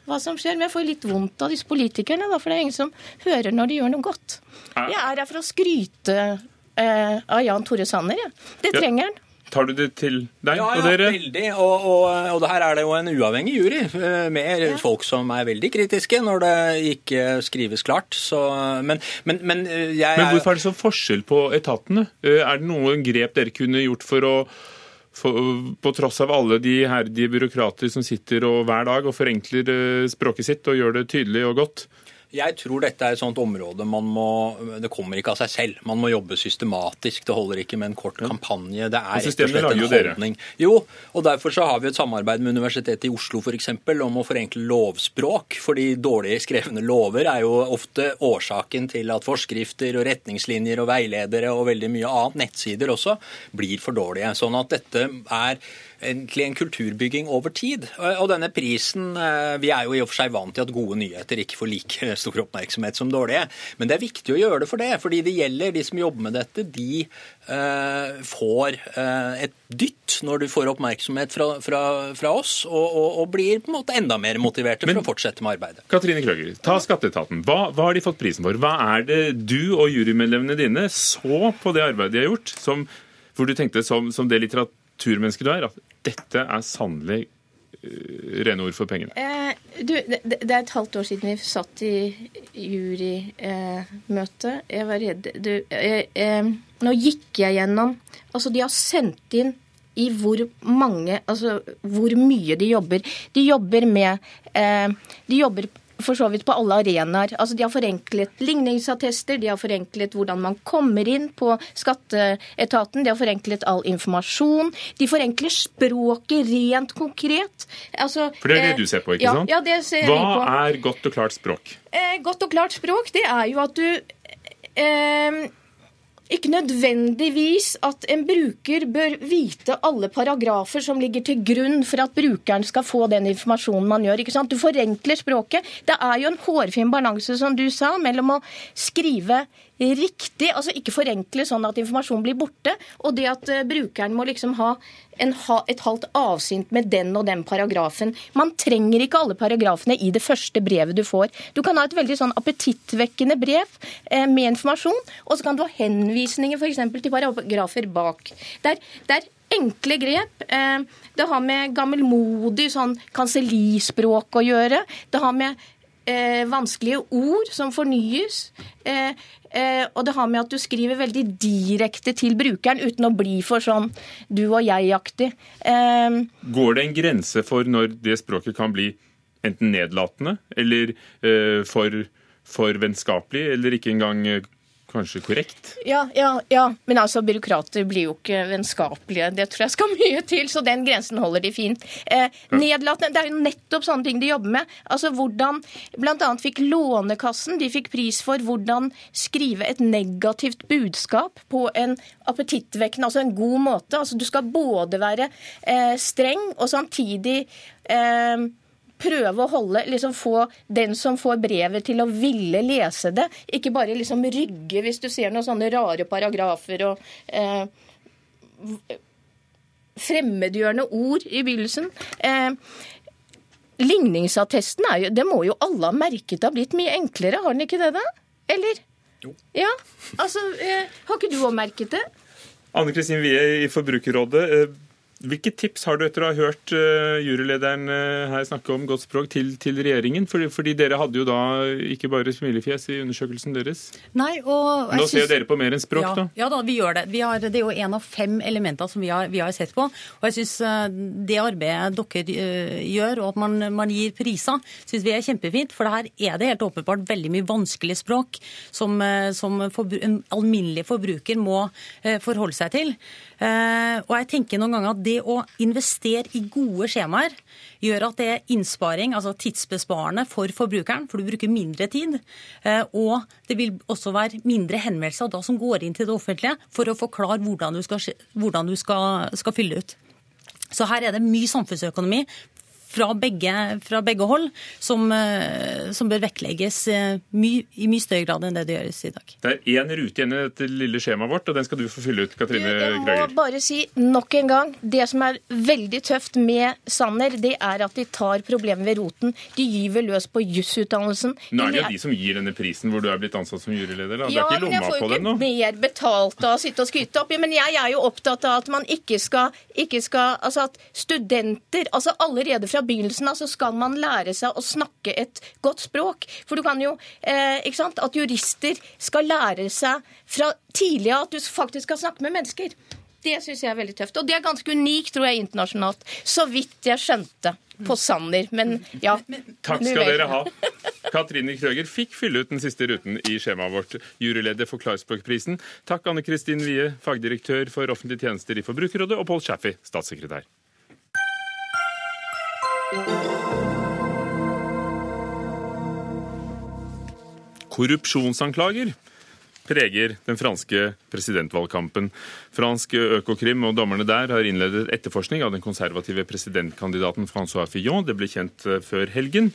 hva som skjer. Men jeg får litt vondt av disse politikerne, da, for det er ingen som hører når de gjør noe godt. Jeg er her for å skryte eh, av Jan Tore Sanner, jeg. Ja. Det trenger han. Tar du det til deg ja, og dere? Ja, veldig. Og, og, og det her er det jo en uavhengig jury eh, med ja. folk som er veldig kritiske når det ikke skrives klart. Så, men, men, men, eh, jeg, men hvorfor er det så forskjell på etatene? Eh, er det noen grep dere kunne gjort for å for, på tross av alle de herdige byråkrater som sitter og hver dag og forenkler språket sitt og gjør det tydelig og godt, jeg tror dette er et sånt område man må Det kommer ikke av seg selv. Man må jobbe systematisk. Det holder ikke med en kort kampanje. Det er rett og slett en holdning. Jo, og derfor så har vi et samarbeid med Universitetet i Oslo f.eks. om å forenkle lovspråk. Fordi dårlig skrevne lover er jo ofte årsaken til at forskrifter og retningslinjer og veiledere og veldig mye annet, nettsider også, blir for dårlige. Sånn at dette er egentlig en kulturbygging over tid. Og denne prisen eh, Vi er jo i og for seg vant til at gode nyheter ikke får like stor oppmerksomhet som dårlige, men det er viktig å gjøre det for det. Fordi det gjelder de som jobber med dette, de uh, får uh, et dytt når du får oppmerksomhet fra, fra, fra oss, og, og, og, blir på en måte enda mer motiverte for å fortsette med arbeidet. Katrine Krøger, ta Skatteetaten. Hva, hva, har de fått prisen for? Hva er det du og jurymedlemmene dine så på det arbeidet de har gjort, som, hvor du tenkte som, som det litteraturmennesket du er, at dette er sannelig uh, rene ord for pengene? Eh, du, det, det, er et halvt år siden vi satt i jurymøte. Eh, jeg var redd du, eh, eh, Nå gikk jeg gjennom Altså, de har sendt inn i hvor mange Altså hvor mye de jobber. De jobber med eh, De jobber for så vidt på alle arenaer. Altså, de har forenklet ligningsattester, de har forenklet hvordan man kommer inn på skatteetaten, de har forenklet all informasjon. De forenkler språket rent konkret. Altså, for det er det eh, du ser på, ikke ja, sant? Ja, det ser Hva på. er godt og klart språk? Eh, godt og klart språk, det er jo at du eh, ikke nødvendigvis at en bruker bør vite alle paragrafer som ligger til grunn for at brukeren skal få den informasjonen man gjør. ikke sant? Du forenkler språket. Det er jo en hårfin balanse, som du sa, mellom å skrive riktig, altså ikke forenkle sånn at informasjon blir borte, og det at uh, brukeren må liksom ha, ha, et halvt avsint med den og den paragrafen. Man trenger ikke alle paragrafene i det første brevet du får. Du kan ha et veldig sånn appetittvekkende brev eh, med informasjon, og så kan du ha henvisninger f.eks. til paragrafer bak. Det er enkle grep. Eh, det har med gammelmodig sånn kansellispråk å gjøre. Det har med eh, vanskelige ord som fornyes. Eh, Eh, og det har med at du skriver veldig direkte til brukeren, uten å bli for sånn du og jeg-aktig. Eh, Går det en grense for når det språket kan bli enten nedlatende eller eh, for, for vennskapelig, eller ikke engang kanskje korrekt? Ja, ja, ja. Men altså, byråkrater blir jo ikke vennskapelige. Det tror jeg skal mye til, så den grensen holder de fint. Eh, nedlatende, Det er jo nettopp sånne ting de jobber med. Altså hvordan Bl.a. fikk Lånekassen de fikk pris for hvordan skrive et negativt budskap på en appetittvekkende, altså en god måte. Altså Du skal både være eh, streng og samtidig eh, prøve å holde, liksom få den som får brevet til å ville lese det. Ikke bare liksom rygge hvis du ser noen sånne rare paragrafer og eh, fremmedgjørende ord i begynnelsen. Eh, ligningsattesten er jo, det må jo alle ha merket har blitt mye enklere, har den ikke det da? Eller? Jo. Ja, altså, eh, Har ikke du òg merket det? Anne Kristin Wie i Forbrukerrådet. Eh, Hvilke tips har du etter å ha hørt uh, jurylederen uh, her snakke om godt språk til, til regjeringen? Fordi, fordi, dere hadde jo da ikke bare smilefjes i undersøkelsen deres. Nei, og... Nå ser jo dere på mer enn språk, ja, da. Ja da, vi gjør det. Vi har, det er jo en av fem elementer som vi har, vi har sett på. Og jeg syns uh, det arbeidet dere gjør, og at man, man gir priser, syns vi er kjempefint. For her er det helt åpenbart veldig mye vanskelig språk som, som en alminnelig forbruker må forholde seg til. Og jeg tenker noen ganger at det å investere i gode skjemaer gjør at det er innsparing, altså tidsbesparende for forbrukeren, for du bruker mindre tid. Eh, og det vil også være mindre henvendelser da som går inn til det offentlige for å forklare hvordan du skal, hvordan du skal, skal fylle ut. Så her er det mye samfunnsøkonomi fra begge, fra begge hold, som, eh, som, bør vektlegges eh, my, i mye større grad enn det det gjøres i dag. Det er én rute igjen i dette lille skjemaet vårt, og den skal du få fylle ut, Katrine Greger. Jeg må bare si nok en gang, det som er veldig tøft med Sanner, det er at de tar problemet ved roten. De gyver løs på jusutdannelsen. Nå er det jo de som gir denne prisen, hvor du er blitt ansatt som juryleder. Da. Ja, det er ikke lomma på den nå. men jeg får jo ikke mer betalt av å sitte og skryte opp. Men jeg er jo opptatt av at man ikke skal, ikke skal Altså at studenter altså Allerede fra begynnelsen av så skal man lære seg å snakke et godt språk. For du kan jo eh, ikke sant, At jurister skal lære seg fra tidlig av at du faktisk skal snakke med mennesker. Det syns jeg er veldig tøft. Og det er ganske unikt, tror jeg, internasjonalt. Så vidt jeg skjønte på Sanner. Men ja. Takk skal dere ha. Katrine Krøger fikk fylle ut den siste ruten i skjemaet vårt. Juryleder for Klarspråkprisen. Takk Anne Kristin Wie, fagdirektør for offentlige tjenester i Forbrukerrådet, og Paul Chaffey, statssekretær. Korrupsjonsanklager preger den franske presidentvalgkampen. Fransk Økokrim og dommerne der har innledet etterforskning av den konservative presidentkandidaten Francois Fillon. Det ble kjent eh, før helgen.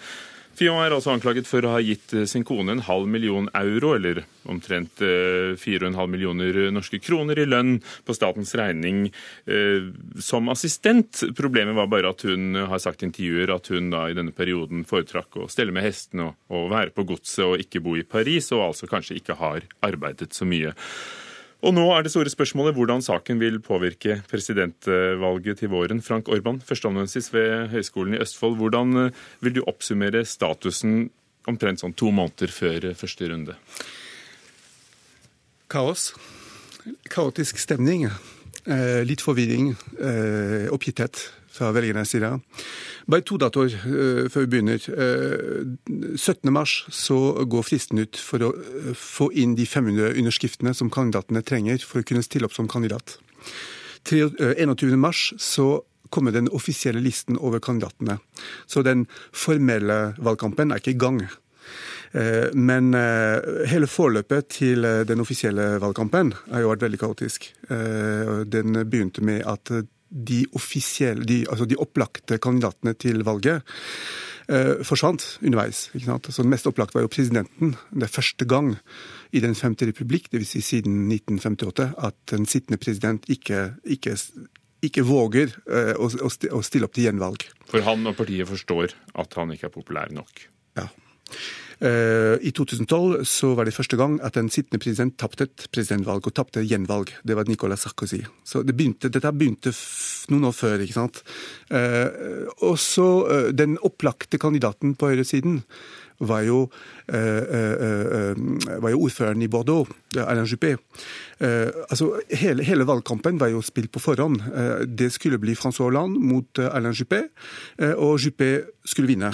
Fion er altså anklaget for å ha gitt eh, sin kone en halv million euro, eller omtrent 4,5 eh, millioner norske kroner i lønn på statens regning eh, som assistent. Problemet var bare at hun har sagt i intervjuer at hun da i denne perioden foretrakk å stelle med hestene og, og være på godset og ikke bo i Paris, og altså kanskje ikke har arbeidet så mye. Og nå er det store spørsmålet hvordan saken vil påvirke presidentvalget til våren. Frank Orban, førsteamanuensis ved Høgskolen i Østfold. Hvordan eh, vil du oppsummere statusen omtrent sånn to måneder før eh, første runde? Kaos. Kaotisk stemning. Eh, litt forvirring. Oppgitthet fra velgernes side. Bare to datoer uh, før vi begynner. Uh, 17.3 så går fristen ut for å uh, få inn de 500 underskriftene som kandidatene trenger for å kunne stille opp som kandidat. 21.3 så kommer den offisielle listen over kandidatene. Så den formelle valgkampen er ikke i gang. Men hele forløpet til den offisielle valgkampen har jo vært veldig kaotisk. Den begynte med at de de, altså de opplagte kandidatene til valget eh, forsvant underveis. Ikke sant? Så Den mest opplagte var jo presidenten. Det er første gang i Den femte republikk, dvs. Si siden 1958, at en sittende president ikke, ikke, ikke våger eh, å, å, stille opp til gjenvalg. For han og partiet forstår at han ikke er populær nok? Ja. Eh, I 2012 så var det første gang at en sittende president tapte et presidentvalg, og tapte gjenvalg. Det var Nicolas Sarkozy. Så det begynte, Dette begynte noen år før. ikke sant? Eh, og så eh, Den opplagte kandidaten på høyresiden var jo, var jo ordføreren i Bordeaux, Alain Juppé. altså, hele, hele, valgkampen var jo spilt på forhånd. det skulle bli François Hollande mot Alain Juppé, og Juppé skulle vinne.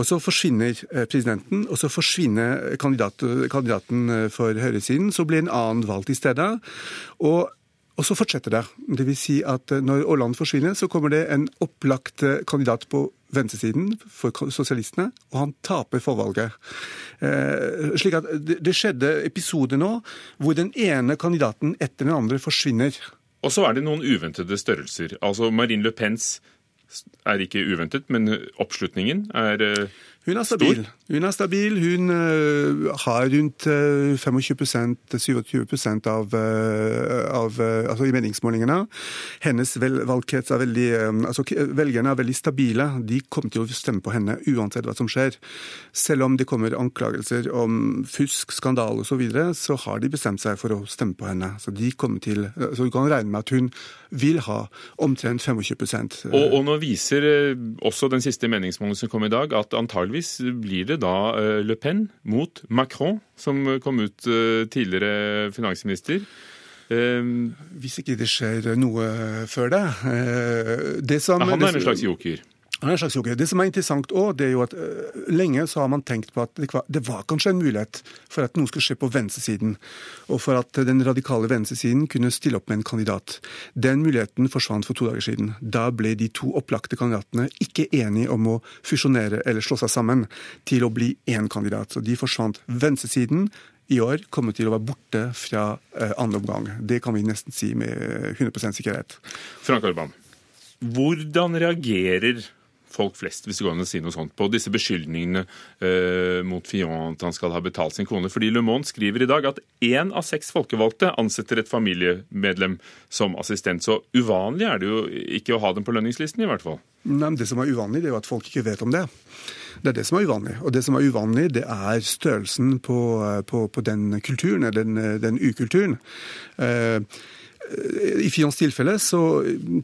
Og så forsvinner eh, presidenten, og så forsvinner kandidat, kandidaten eh, for høyresiden. Så blir en annen valgt i stedet. Og og så fortsetter det. Det vil si at eh, når Aaland forsvinner, så kommer det en opplagt kandidat på venstresiden for sosialistene, og han taper forvalget. Eh, slik at det skjedde episoder nå hvor den ene kandidaten etter den andre forsvinner. Og så er det noen uventede størrelser. Altså Marine Le Pens er ikke uventet, men oppslutningen er Hun er stabil. Hun er stabil. Hun uh, har rundt uh, 25-27% av, uh, av altså i meningsmålingene. Hennes vel, valgkrets er veldig altså Velgerne er veldig stabile. De kommer til å stemme på henne uansett hva som skjer. Selv om det kommer anklagelser om fusk, skandale osv., så, videre, så har de bestemt seg for å stemme på henne. Så de kommer til, så du kan regne med at hun vil ha omtrent 25 og, og nå viser også den siste meningsmålingen som kom i dag, at antageligvis blir det da eh, Le Pen mot Macron, som kom ut eh, tidligere finansminister. Hvis ikke det skjer noe før det. det som, Han er en slags joker? En slags joker. Det som er interessant også, det er jo at uh, lenge så har man tenkt på at det det var, kanskje en mulighet for at noe skulle skje på venstresiden, og for at den radikale venstresiden kunne stille opp med en kandidat. Den muligheten forsvant for to dager siden. Da ble de to opplagte kandidatene ikke enige om å fusjonere eller slå seg sammen til å bli én kandidat. Så de forsvant. Venstresiden i år kommer til å være borte fra uh, andre omgang. Det kan vi nesten si med 100 sikkerhet. Frank Orban, hvordan reagerer folk flest, hvis det går an å si noe sånt, på disse beskyldningene eh, mot Fillon at han skal ha betalt sin kone. Fordi Le Monde skriver i dag at én av seks folkevalgte ansetter et familiemedlem som assistent. Så uvanlig er det jo ikke å ha dem på lønningslisten, i hvert fall. Nei, men Det som er uvanlig, det er jo at folk ikke vet om det. Det er det som er uvanlig. Og det som er uvanlig, det er størrelsen på, på, på den kulturen, den, den ukulturen. Eh, i Fions tilfelle så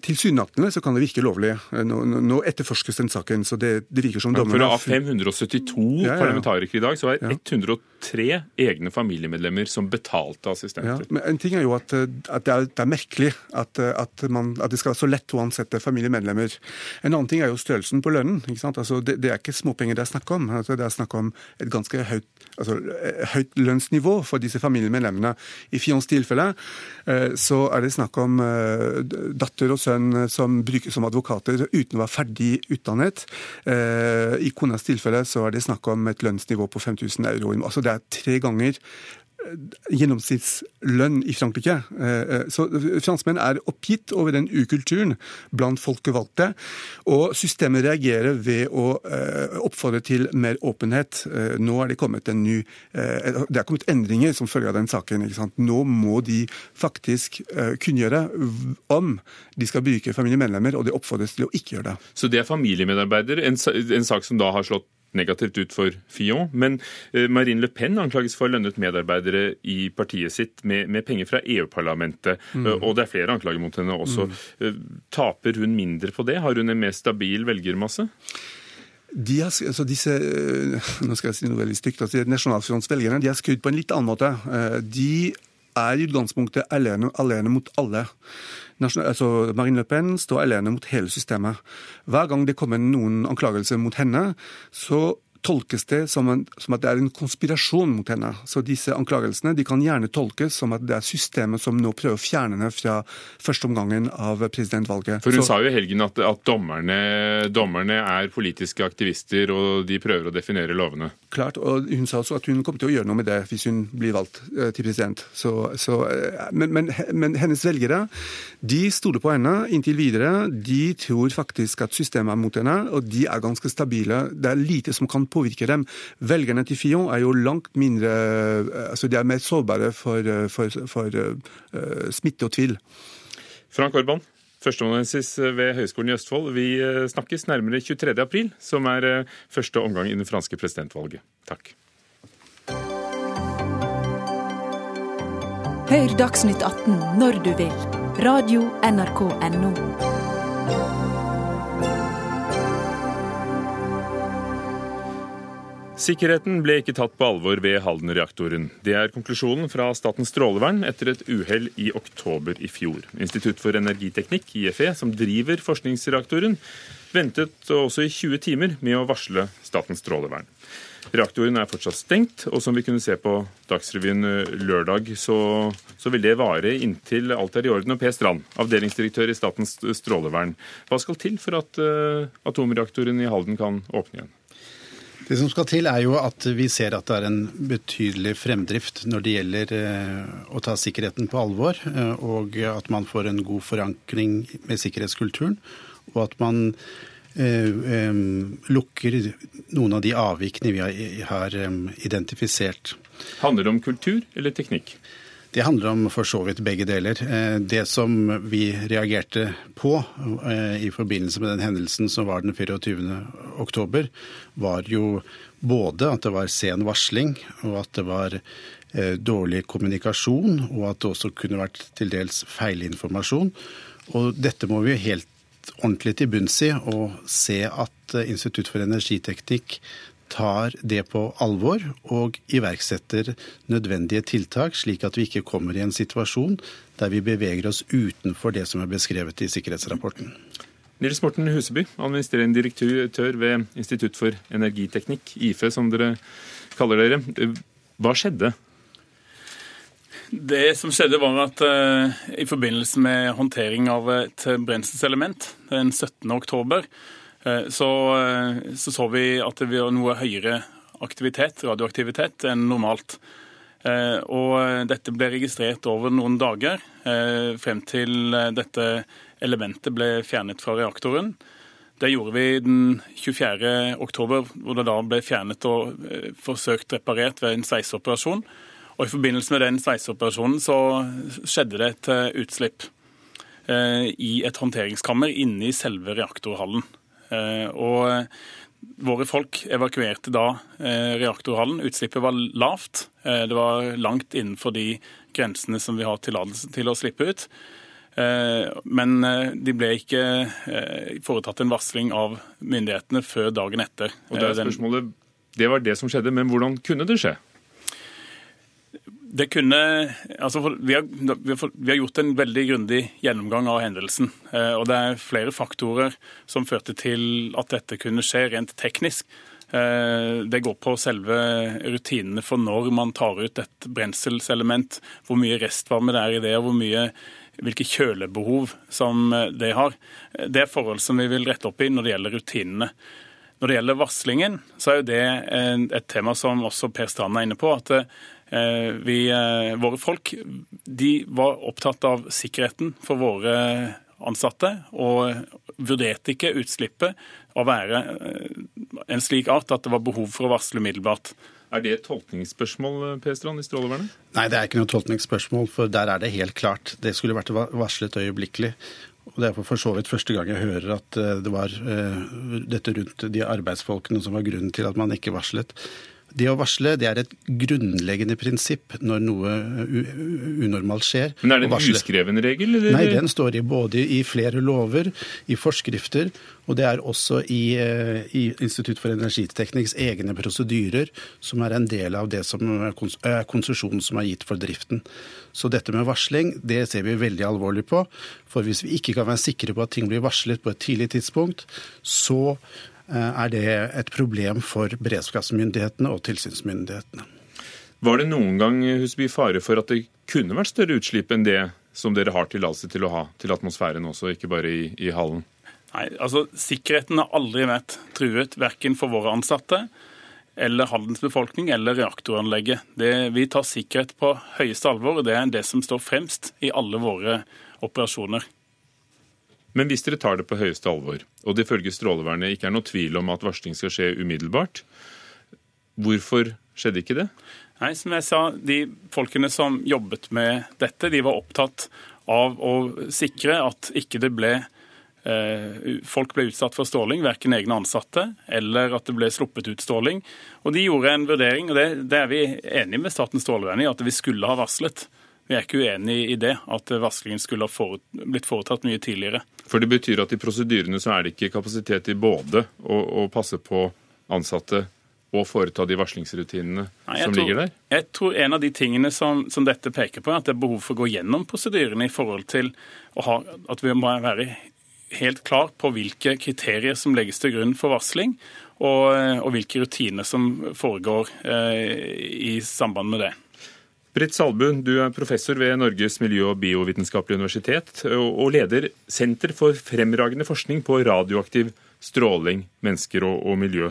tilsynelatende så kan det virke lovlig. Nå, nå etterforskes den saken, så det, det virker som dommerne Av 572 ja, ja. parlamentarikere i dag, så er ja. 103 egne familiemedlemmer som betalte assistenter. Ja, men En ting er jo at, at det, er, det, er, merkelig at, at, man, at, det skal være så lett å ansette familiemedlemmer. En annen ting er jo størrelsen på lønnen. Altså, det, det, er ikke småpenger det er snakk om. Altså, det er snakk om et ganske høyt, altså, høyt lønnsnivå for disse familiemedlemmene. I Fions tilfelle eh, er det snakk om eh, datter og sønn som brukes som advokater uten å være ferdig utdannet. Eh, I konas tilfelle så er det snakk om et lønnsnivå på 5000 euro. Altså det er tre ganger gjennomsnittslønn i Frankrike. Eh, eh, så franskmenn er oppgitt over den ukulturen blant folkevalgte. Og systemet reagerer ved å eh, oppfordre til mer åpenhet. Nå er det kommet en ny Det er kommet endringer som følge av den saken. Nå må de faktisk kunngjøre om de skal bruke familiemedlemmer, og det oppfordres til å ikke gjøre det. Så det er familiemedarbeider, en sak som da har slått negativt ut for Fillon. Men eh, Marine Le Pen anklages for lønnet medarbeidere i partiet sitt med, med penger fra EU-parlamentet. Mm. Eh, og det er flere anklager mot henne også. Mm. Eh, taper hun mindre på det? Har hun en mer stabil velgermasse? De har, altså disse nå skal jeg si noe veldig stygt, altså Nasjonalfrontsvelgerne de har skrudd på en litt annen måte. De er i utgangspunktet alene, alene mot alle altså Marine Le Pen står alene mot hele systemet. Hver gang det kommer noen anklagelser mot henne, så tolkes det som, en, som, at det er en konspirasjon mot henne. Så disse anklagelsene de kan gjerne tolkes som at det er systemet som nå prøver å fjerne henne fra førsteomgangen av presidentvalget. For Hun Så, sa jo i helgen at, at dommerne, dommerne, er politiske aktivister, og de prøver å definere lovene. Klart, og Hun sa også at hun kommer til å gjøre noe med det hvis hun blir valgt uh, til president. Så, så, uh, men, men, men, hennes velgere de stoler på henne inntil videre. De tror faktisk at systemet er mot henne, og de er ganske stabile. Det er lite som kan påvirker dem. Velgerne til Fillon er jo langt mindre eh, altså De er mer sårbare for, eh, for, for uh, smitte og tvil. Frank Orban, førsteamanuensis ved Høgskolen i Østfold. Vi snakkes nærmere 23. april, som er første omgang i det franske presidentvalget. Takk. Hør Dagsnytt 18 når du vil. Radio NRK Radio.nrk.no. Sikkerheten ble ikke tatt på alvor ved Halden-reaktoren. Det er konklusjonen fra Statens strålevern etter et uhell i oktober i fjor. Institutt for energiteknikk, IFE, som driver forskningsreaktoren, ventet også i 20 timer med å varsle Statens strålevern. Reaktoren er fortsatt stengt, og som vi kunne se på Dagsrevyen eh, lørdag, så, så vil det vare inntil alt er i orden. Og Per Strand, avdelingsdirektør i Statens strålevern. Hva skal til for at uh, atomreaktoren i Halden kan åpne igjen? Det som skal til, er jo at vi ser at det er en betydelig fremdrift når det gjelder eh, å ta sikkerheten på alvor, eh, og at man får en god forankring med sikkerhetskulturen. Og at man lukker noen av de avvikene vi har identifisert. Handler det om kultur eller teknikk? Det handler om for så vidt begge deler. Det som vi reagerte på i forbindelse med den hendelsen som var den 24. oktober, var jo både at det var sen varsling, og at det var dårlig kommunikasjon, og at det også kunne vært til dels feilinformasjon. Og dette må vi helt ordentlig til bunns i og se at Institutt for energiteknikk tar det på alvor og iverksetter nødvendige tiltak, slik at vi ikke kommer i en situasjon der vi beveger oss utenfor det som er beskrevet i sikkerhetsrapporten. Nils Morten Huseby, administrerende direktør ved Institutt for energiteknikk, IFE som dere kaller dere. Hva skjedde? Det som skjedde, var at uh, i forbindelse med håndtering av et brenselselement den 17. oktober, så, uh, så, så vi at det var noe høyere aktivitet, radioaktivitet enn normalt. Og dette ble registrert over noen dager, frem til dette elementet ble fjernet fra reaktoren. Det gjorde vi den 24. oktober, hvor det da ble fjernet og forsøkt reparert ved en sveiseoperasjon. Og I forbindelse med den sveiseoperasjonen så skjedde det et eh, utslipp eh, i et håndteringskammer inne i selve reaktorhallen. Eh, og Våre folk evakuerte da reaktorhallen. Utslippet var lavt. Det var langt innenfor de grensene som vi har tillatelse til å slippe ut. Men de ble ikke foretatt en varsling av myndighetene før dagen etter. Og Det er spørsmålet, det var det som skjedde, men hvordan kunne det skje? Det kunne, altså vi, har, vi, har, gjort en veldig grundig gjennomgang av hendelsen. Eh, og Det er flere faktorer som førte til at dette kunne skje rent teknisk. Eh, det går på selve rutinene for når man tar ut et brenselselement, hvor mye restvarme det er i det, og hvor mye, hvilke kjølebehov som det har. Det er forhold som vi vil rette opp i når det gjelder rutinene. Når det gjelder varslingen, så er jo det et tema som også Per Strand er inne på. at Eh, vi, eh, våre folk de var opptatt av sikkerheten for våre ansatte, og vurderte ikke utslippet å være eh, en slik art at det var behov for å varsle umiddelbart. Er det et tolkningsspørsmål Per Strand, i Strålevernet? Nei, det er ikke noe tolkningsspørsmål, for der er det helt klart. Det skulle vært varslet øyeblikkelig. Og Det er for så vidt første gang jeg hører at det var dette rundt de arbeidsfolkene som var grunnen til at man ikke varslet. Det å varsle det er et grunnleggende prinsipp når noe unormalt skjer. Men Er det en uskreven regel? Eller? Nei, den står i både i flere lover, i forskrifter, og det er også i, eh, i Institutt for energiteknikks egne prosedyrer, som er en del av det som er konsesjonen som er gitt for driften. Så dette med varsling det ser vi veldig alvorlig på. For hvis vi ikke kan være sikre på at ting blir varslet på et tidlig tidspunkt, så er det et problem for beredskapsmyndighetene og tilsynsmyndighetene. Var det noen gang Husby, fare for at det kunne vært større utslipp enn det som dere har tillatelse til å ha til atmosfæren også, ikke bare i, i hallen? Nei, altså Sikkerheten har aldri vært truet, verken for våre ansatte eller Haldens befolkning eller reaktoranlegget. Det, vi tar sikkerhet på høyeste alvor, og det er det som står fremst i alle våre operasjoner. Men hvis dere tar det på høyeste alvor, og det ifølge Strålevernet ikke er noe tvil om at varsling skal skje umiddelbart, hvorfor skjedde ikke det? Nei, som jeg sa, De folkene som jobbet med dette, de var opptatt av å sikre at ikke det ble eh, folk ble utsatt for stråling, verken egne ansatte eller at det ble sluppet ut stråling. Og De gjorde en vurdering, og det, det er vi enige med Statens strålevern i, at vi skulle ha varslet. Vi er ikke uenig i det, at varslingen skulle ha forut, blitt foretatt mye tidligere. For det betyr at i prosedyrene så er det ikke kapasitet til både å, å passe på ansatte og foreta de varslingsrutinene Nei, som tror, ligger der? Jeg tror en av de tingene som, som, dette peker på, er at det er behov for å gå gjennom prosedyrene i forhold til ha, at vi må være helt klar på hvilke kriterier som legges til grunn for varsling, og, og hvilke rutiner som foregår eh, i samband med det. Britt Salbu, du er professor ved Norges miljø- og biovitenskapelige universitet og leder Senter for fremragende forskning på radioaktiv stråling, mennesker og, og miljø.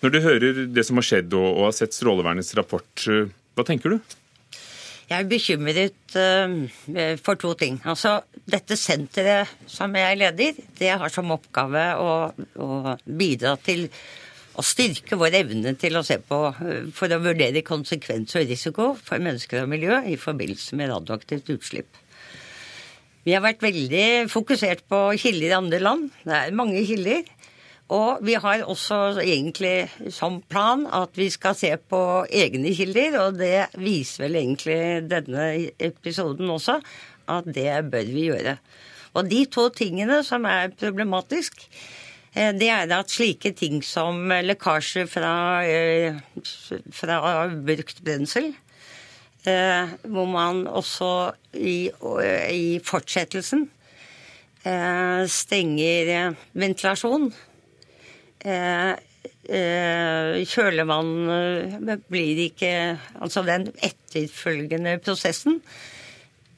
Når du hører det som har skjedd og, og har sett Strålevernets rapport, hva tenker du? Jeg er bekymret uh, for to ting. Altså, Dette senteret som jeg leder, det har som oppgave å, å bidra til å styrke vår evne til å se på uh, for å vurdere konsekvens og risiko for mennesker og miljø i forbindelse med radioaktivt utslipp. Vi har vært veldig fokusert på kilder i andre land. Det er mange kilder. Og vi har også egentlig som plan at vi skal se på egne kilder, og det viser vel egentlig denne episoden også, at det bør vi gjøre. Og de to tingene som er problematisk, eh, det er at slike ting som lekkasje fra, eh, fra brukt brensel, eh, hvor man også i, i fortsettelsen stenger ventilasjon Eh, eh, kjølevann eh, blir ikke Altså den etterfølgende prosessen,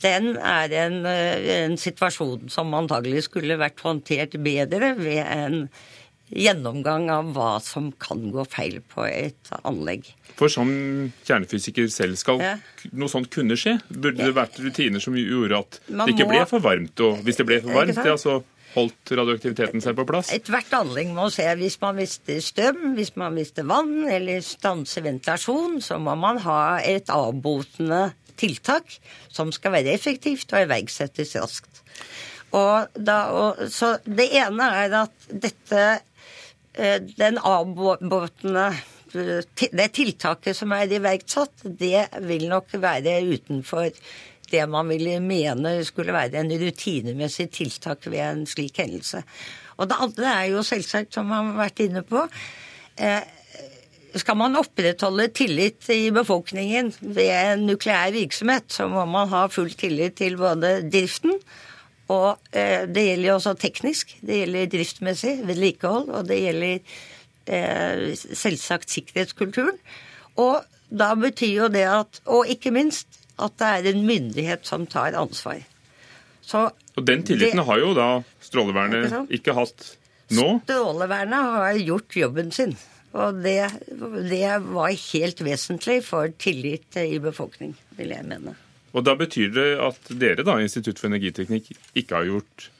den er en, en situasjon som antagelig skulle vært håndtert bedre ved en gjennomgang av hva som kan gå feil på et anlegg. For som kjernefysiker selv skal ja. noe sånt kunne skje? Burde det vært rutiner som gjorde at Man det ikke ble for varmt? Og hvis det ble for varmt, det så holdt radioaktiviteten seg på plass? Ethvert anlegg må se hvis man mister strøm, hvis man mister vann eller stanser ventilasjon, så må man ha et avbotende tiltak som skal være effektivt og iverksettes raskt. Og da, og, så det ene er at dette eh, Den avbåtende eh, Det tiltaket som er iverksatt, det vil nok være utenfor det man ville mene skulle være en rutinemessig tiltak ved en slik hendelse. Og det andre er jo selvsagt, som man har vært inne på eh, Skal man opprettholde tillit i befolkningen ved nukleær virksomhet, så må man ha full tillit til både driften og eh, det gjelder jo også teknisk. Det gjelder driftsmessig vedlikehold, og det gjelder eh, selvsagt sikkerhetskulturen. Og da betyr jo det at Og ikke minst at det er en myndighet som tar ansvar. Så og Den tilliten det, har jo da Strålevernet ikke hatt nå? Strålevernet har gjort jobben sin. Og det, det var helt vesentlig for tillit i befolkning, vil jeg mene. Og da betyr det at dere, da, Institutt for energiteknikk, ikke har gjort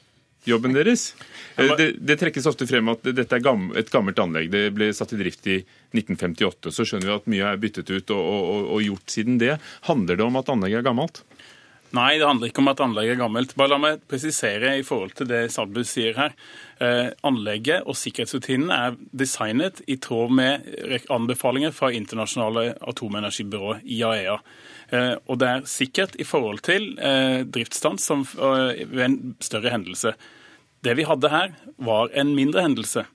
jobben deres. Det, det, trekkes ofte frem at dette er et gammelt anlegg. Det ble satt i drift i 1958. Så skjønner vi at mye er byttet ut og, og, og gjort siden det. Handler det om at anlegget er gammelt? Nei, det handler ikke om at anlegget er gammelt. Bare la meg presisere i forhold til det Salbu sier her. Eh, anlegget og sikkerhetsrutinene er designet i tråd med anbefalinger fra internasjonale atomenergibyrå, IAEA. Eh, og det er sikkert i forhold til eh, driftsstans som, eh, ved en større hendelse. Det vi hadde her, var en mindre hendelse.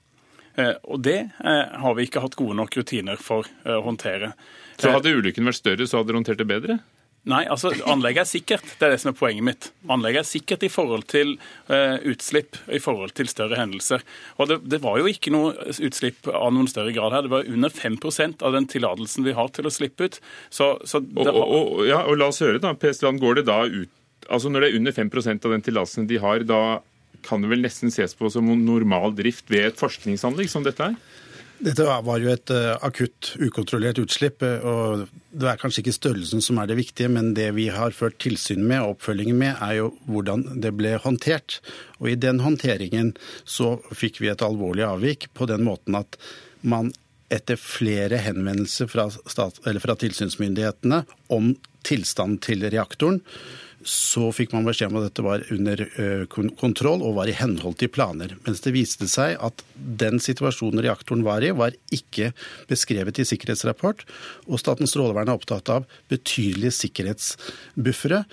Og det har vi ikke hatt gode nok rutiner for å håndtere. Så hadde ulykken vært større, så hadde dere håndtert det bedre? Nei, altså anlegget er sikkert. Det er det som er poenget mitt. Anlegget er sikkert i forhold til uh, utslipp, i forhold til større hendelser. Og det, det, var jo ikke noe utslipp av noen større grad her. Det var under 5% av den tillatelsen vi har til å slippe ut. Så, så og, og, og, ja, og la oss høre, da. Pestland, går det da ut Altså når det er under 5% av den tillatelsen de har, da kan det vel nesten ses på som normal drift ved et forskningsanlegg som dette er? Dette var jo et uh, akutt, ukontrollert utslipp. Eh, og Det er kanskje ikke størrelsen som er det viktige, men det vi har ført tilsyn med og oppfølgingen med, er jo hvordan det ble håndtert. Og I den håndteringen så fikk vi et alvorlig avvik på den måten at man etter flere henvendelser fra, stat, fra tilsynsmyndighetene om tilstanden til reaktoren, så fikk man beskjed om at dette var under kontroll og var i henhold til planer. Mens det viste seg at den situasjonen reaktoren var i, var ikke beskrevet i sikkerhetsrapport. Og Statens strålevern er opptatt av betydelige sikkerhetsbuffere.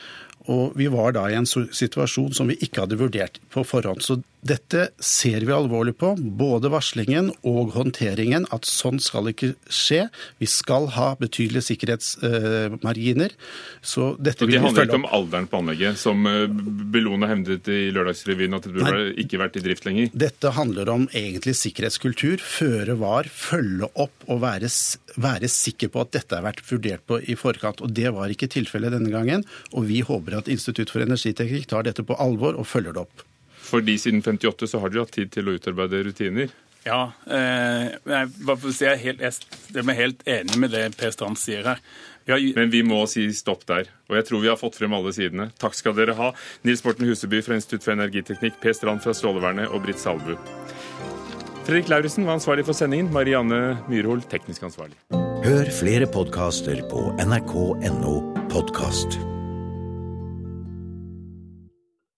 Og vi var da i en situasjon som vi ikke hadde vurdert på forhånd. Så dette ser vi alvorlig på, både varslingen og håndteringen. At sånn skal ikke skje. Vi skal ha betydelige sikkerhetsmarginer. Så dette vil vi følge opp. Det handler ikke om alderen på anlegget, som eh, Bellona hevdet i Lørdagsrevyen at det burde ikke vært i drift lenger? Dette handler om egentlig sikkerhetskultur. Føre var, følge opp og være, være sikker på at dette har vært vurdert på i forkant. Og det var ikke tilfellet denne gangen. Og vi håper at Institutt for energiteknikk tar dette på alvor og følger det opp. Fordi siden 58 så har dere hatt tid til å utarbeide rutiner? Ja, eh, jeg, jeg, er helt, jeg er helt enig med det Per Strand sier her. Men vi må si stopp der. Og jeg tror vi har fått frem alle sidene. Takk skal dere ha. Nils Borten Huseby fra Institutt for energiteknikk, Per Strand fra Strålevernet og Britt Salbu. Fredrik Lauritzen var ansvarlig for sendingen. Marianne Myrhol teknisk ansvarlig. Hør flere podkaster på nrk.no podkast.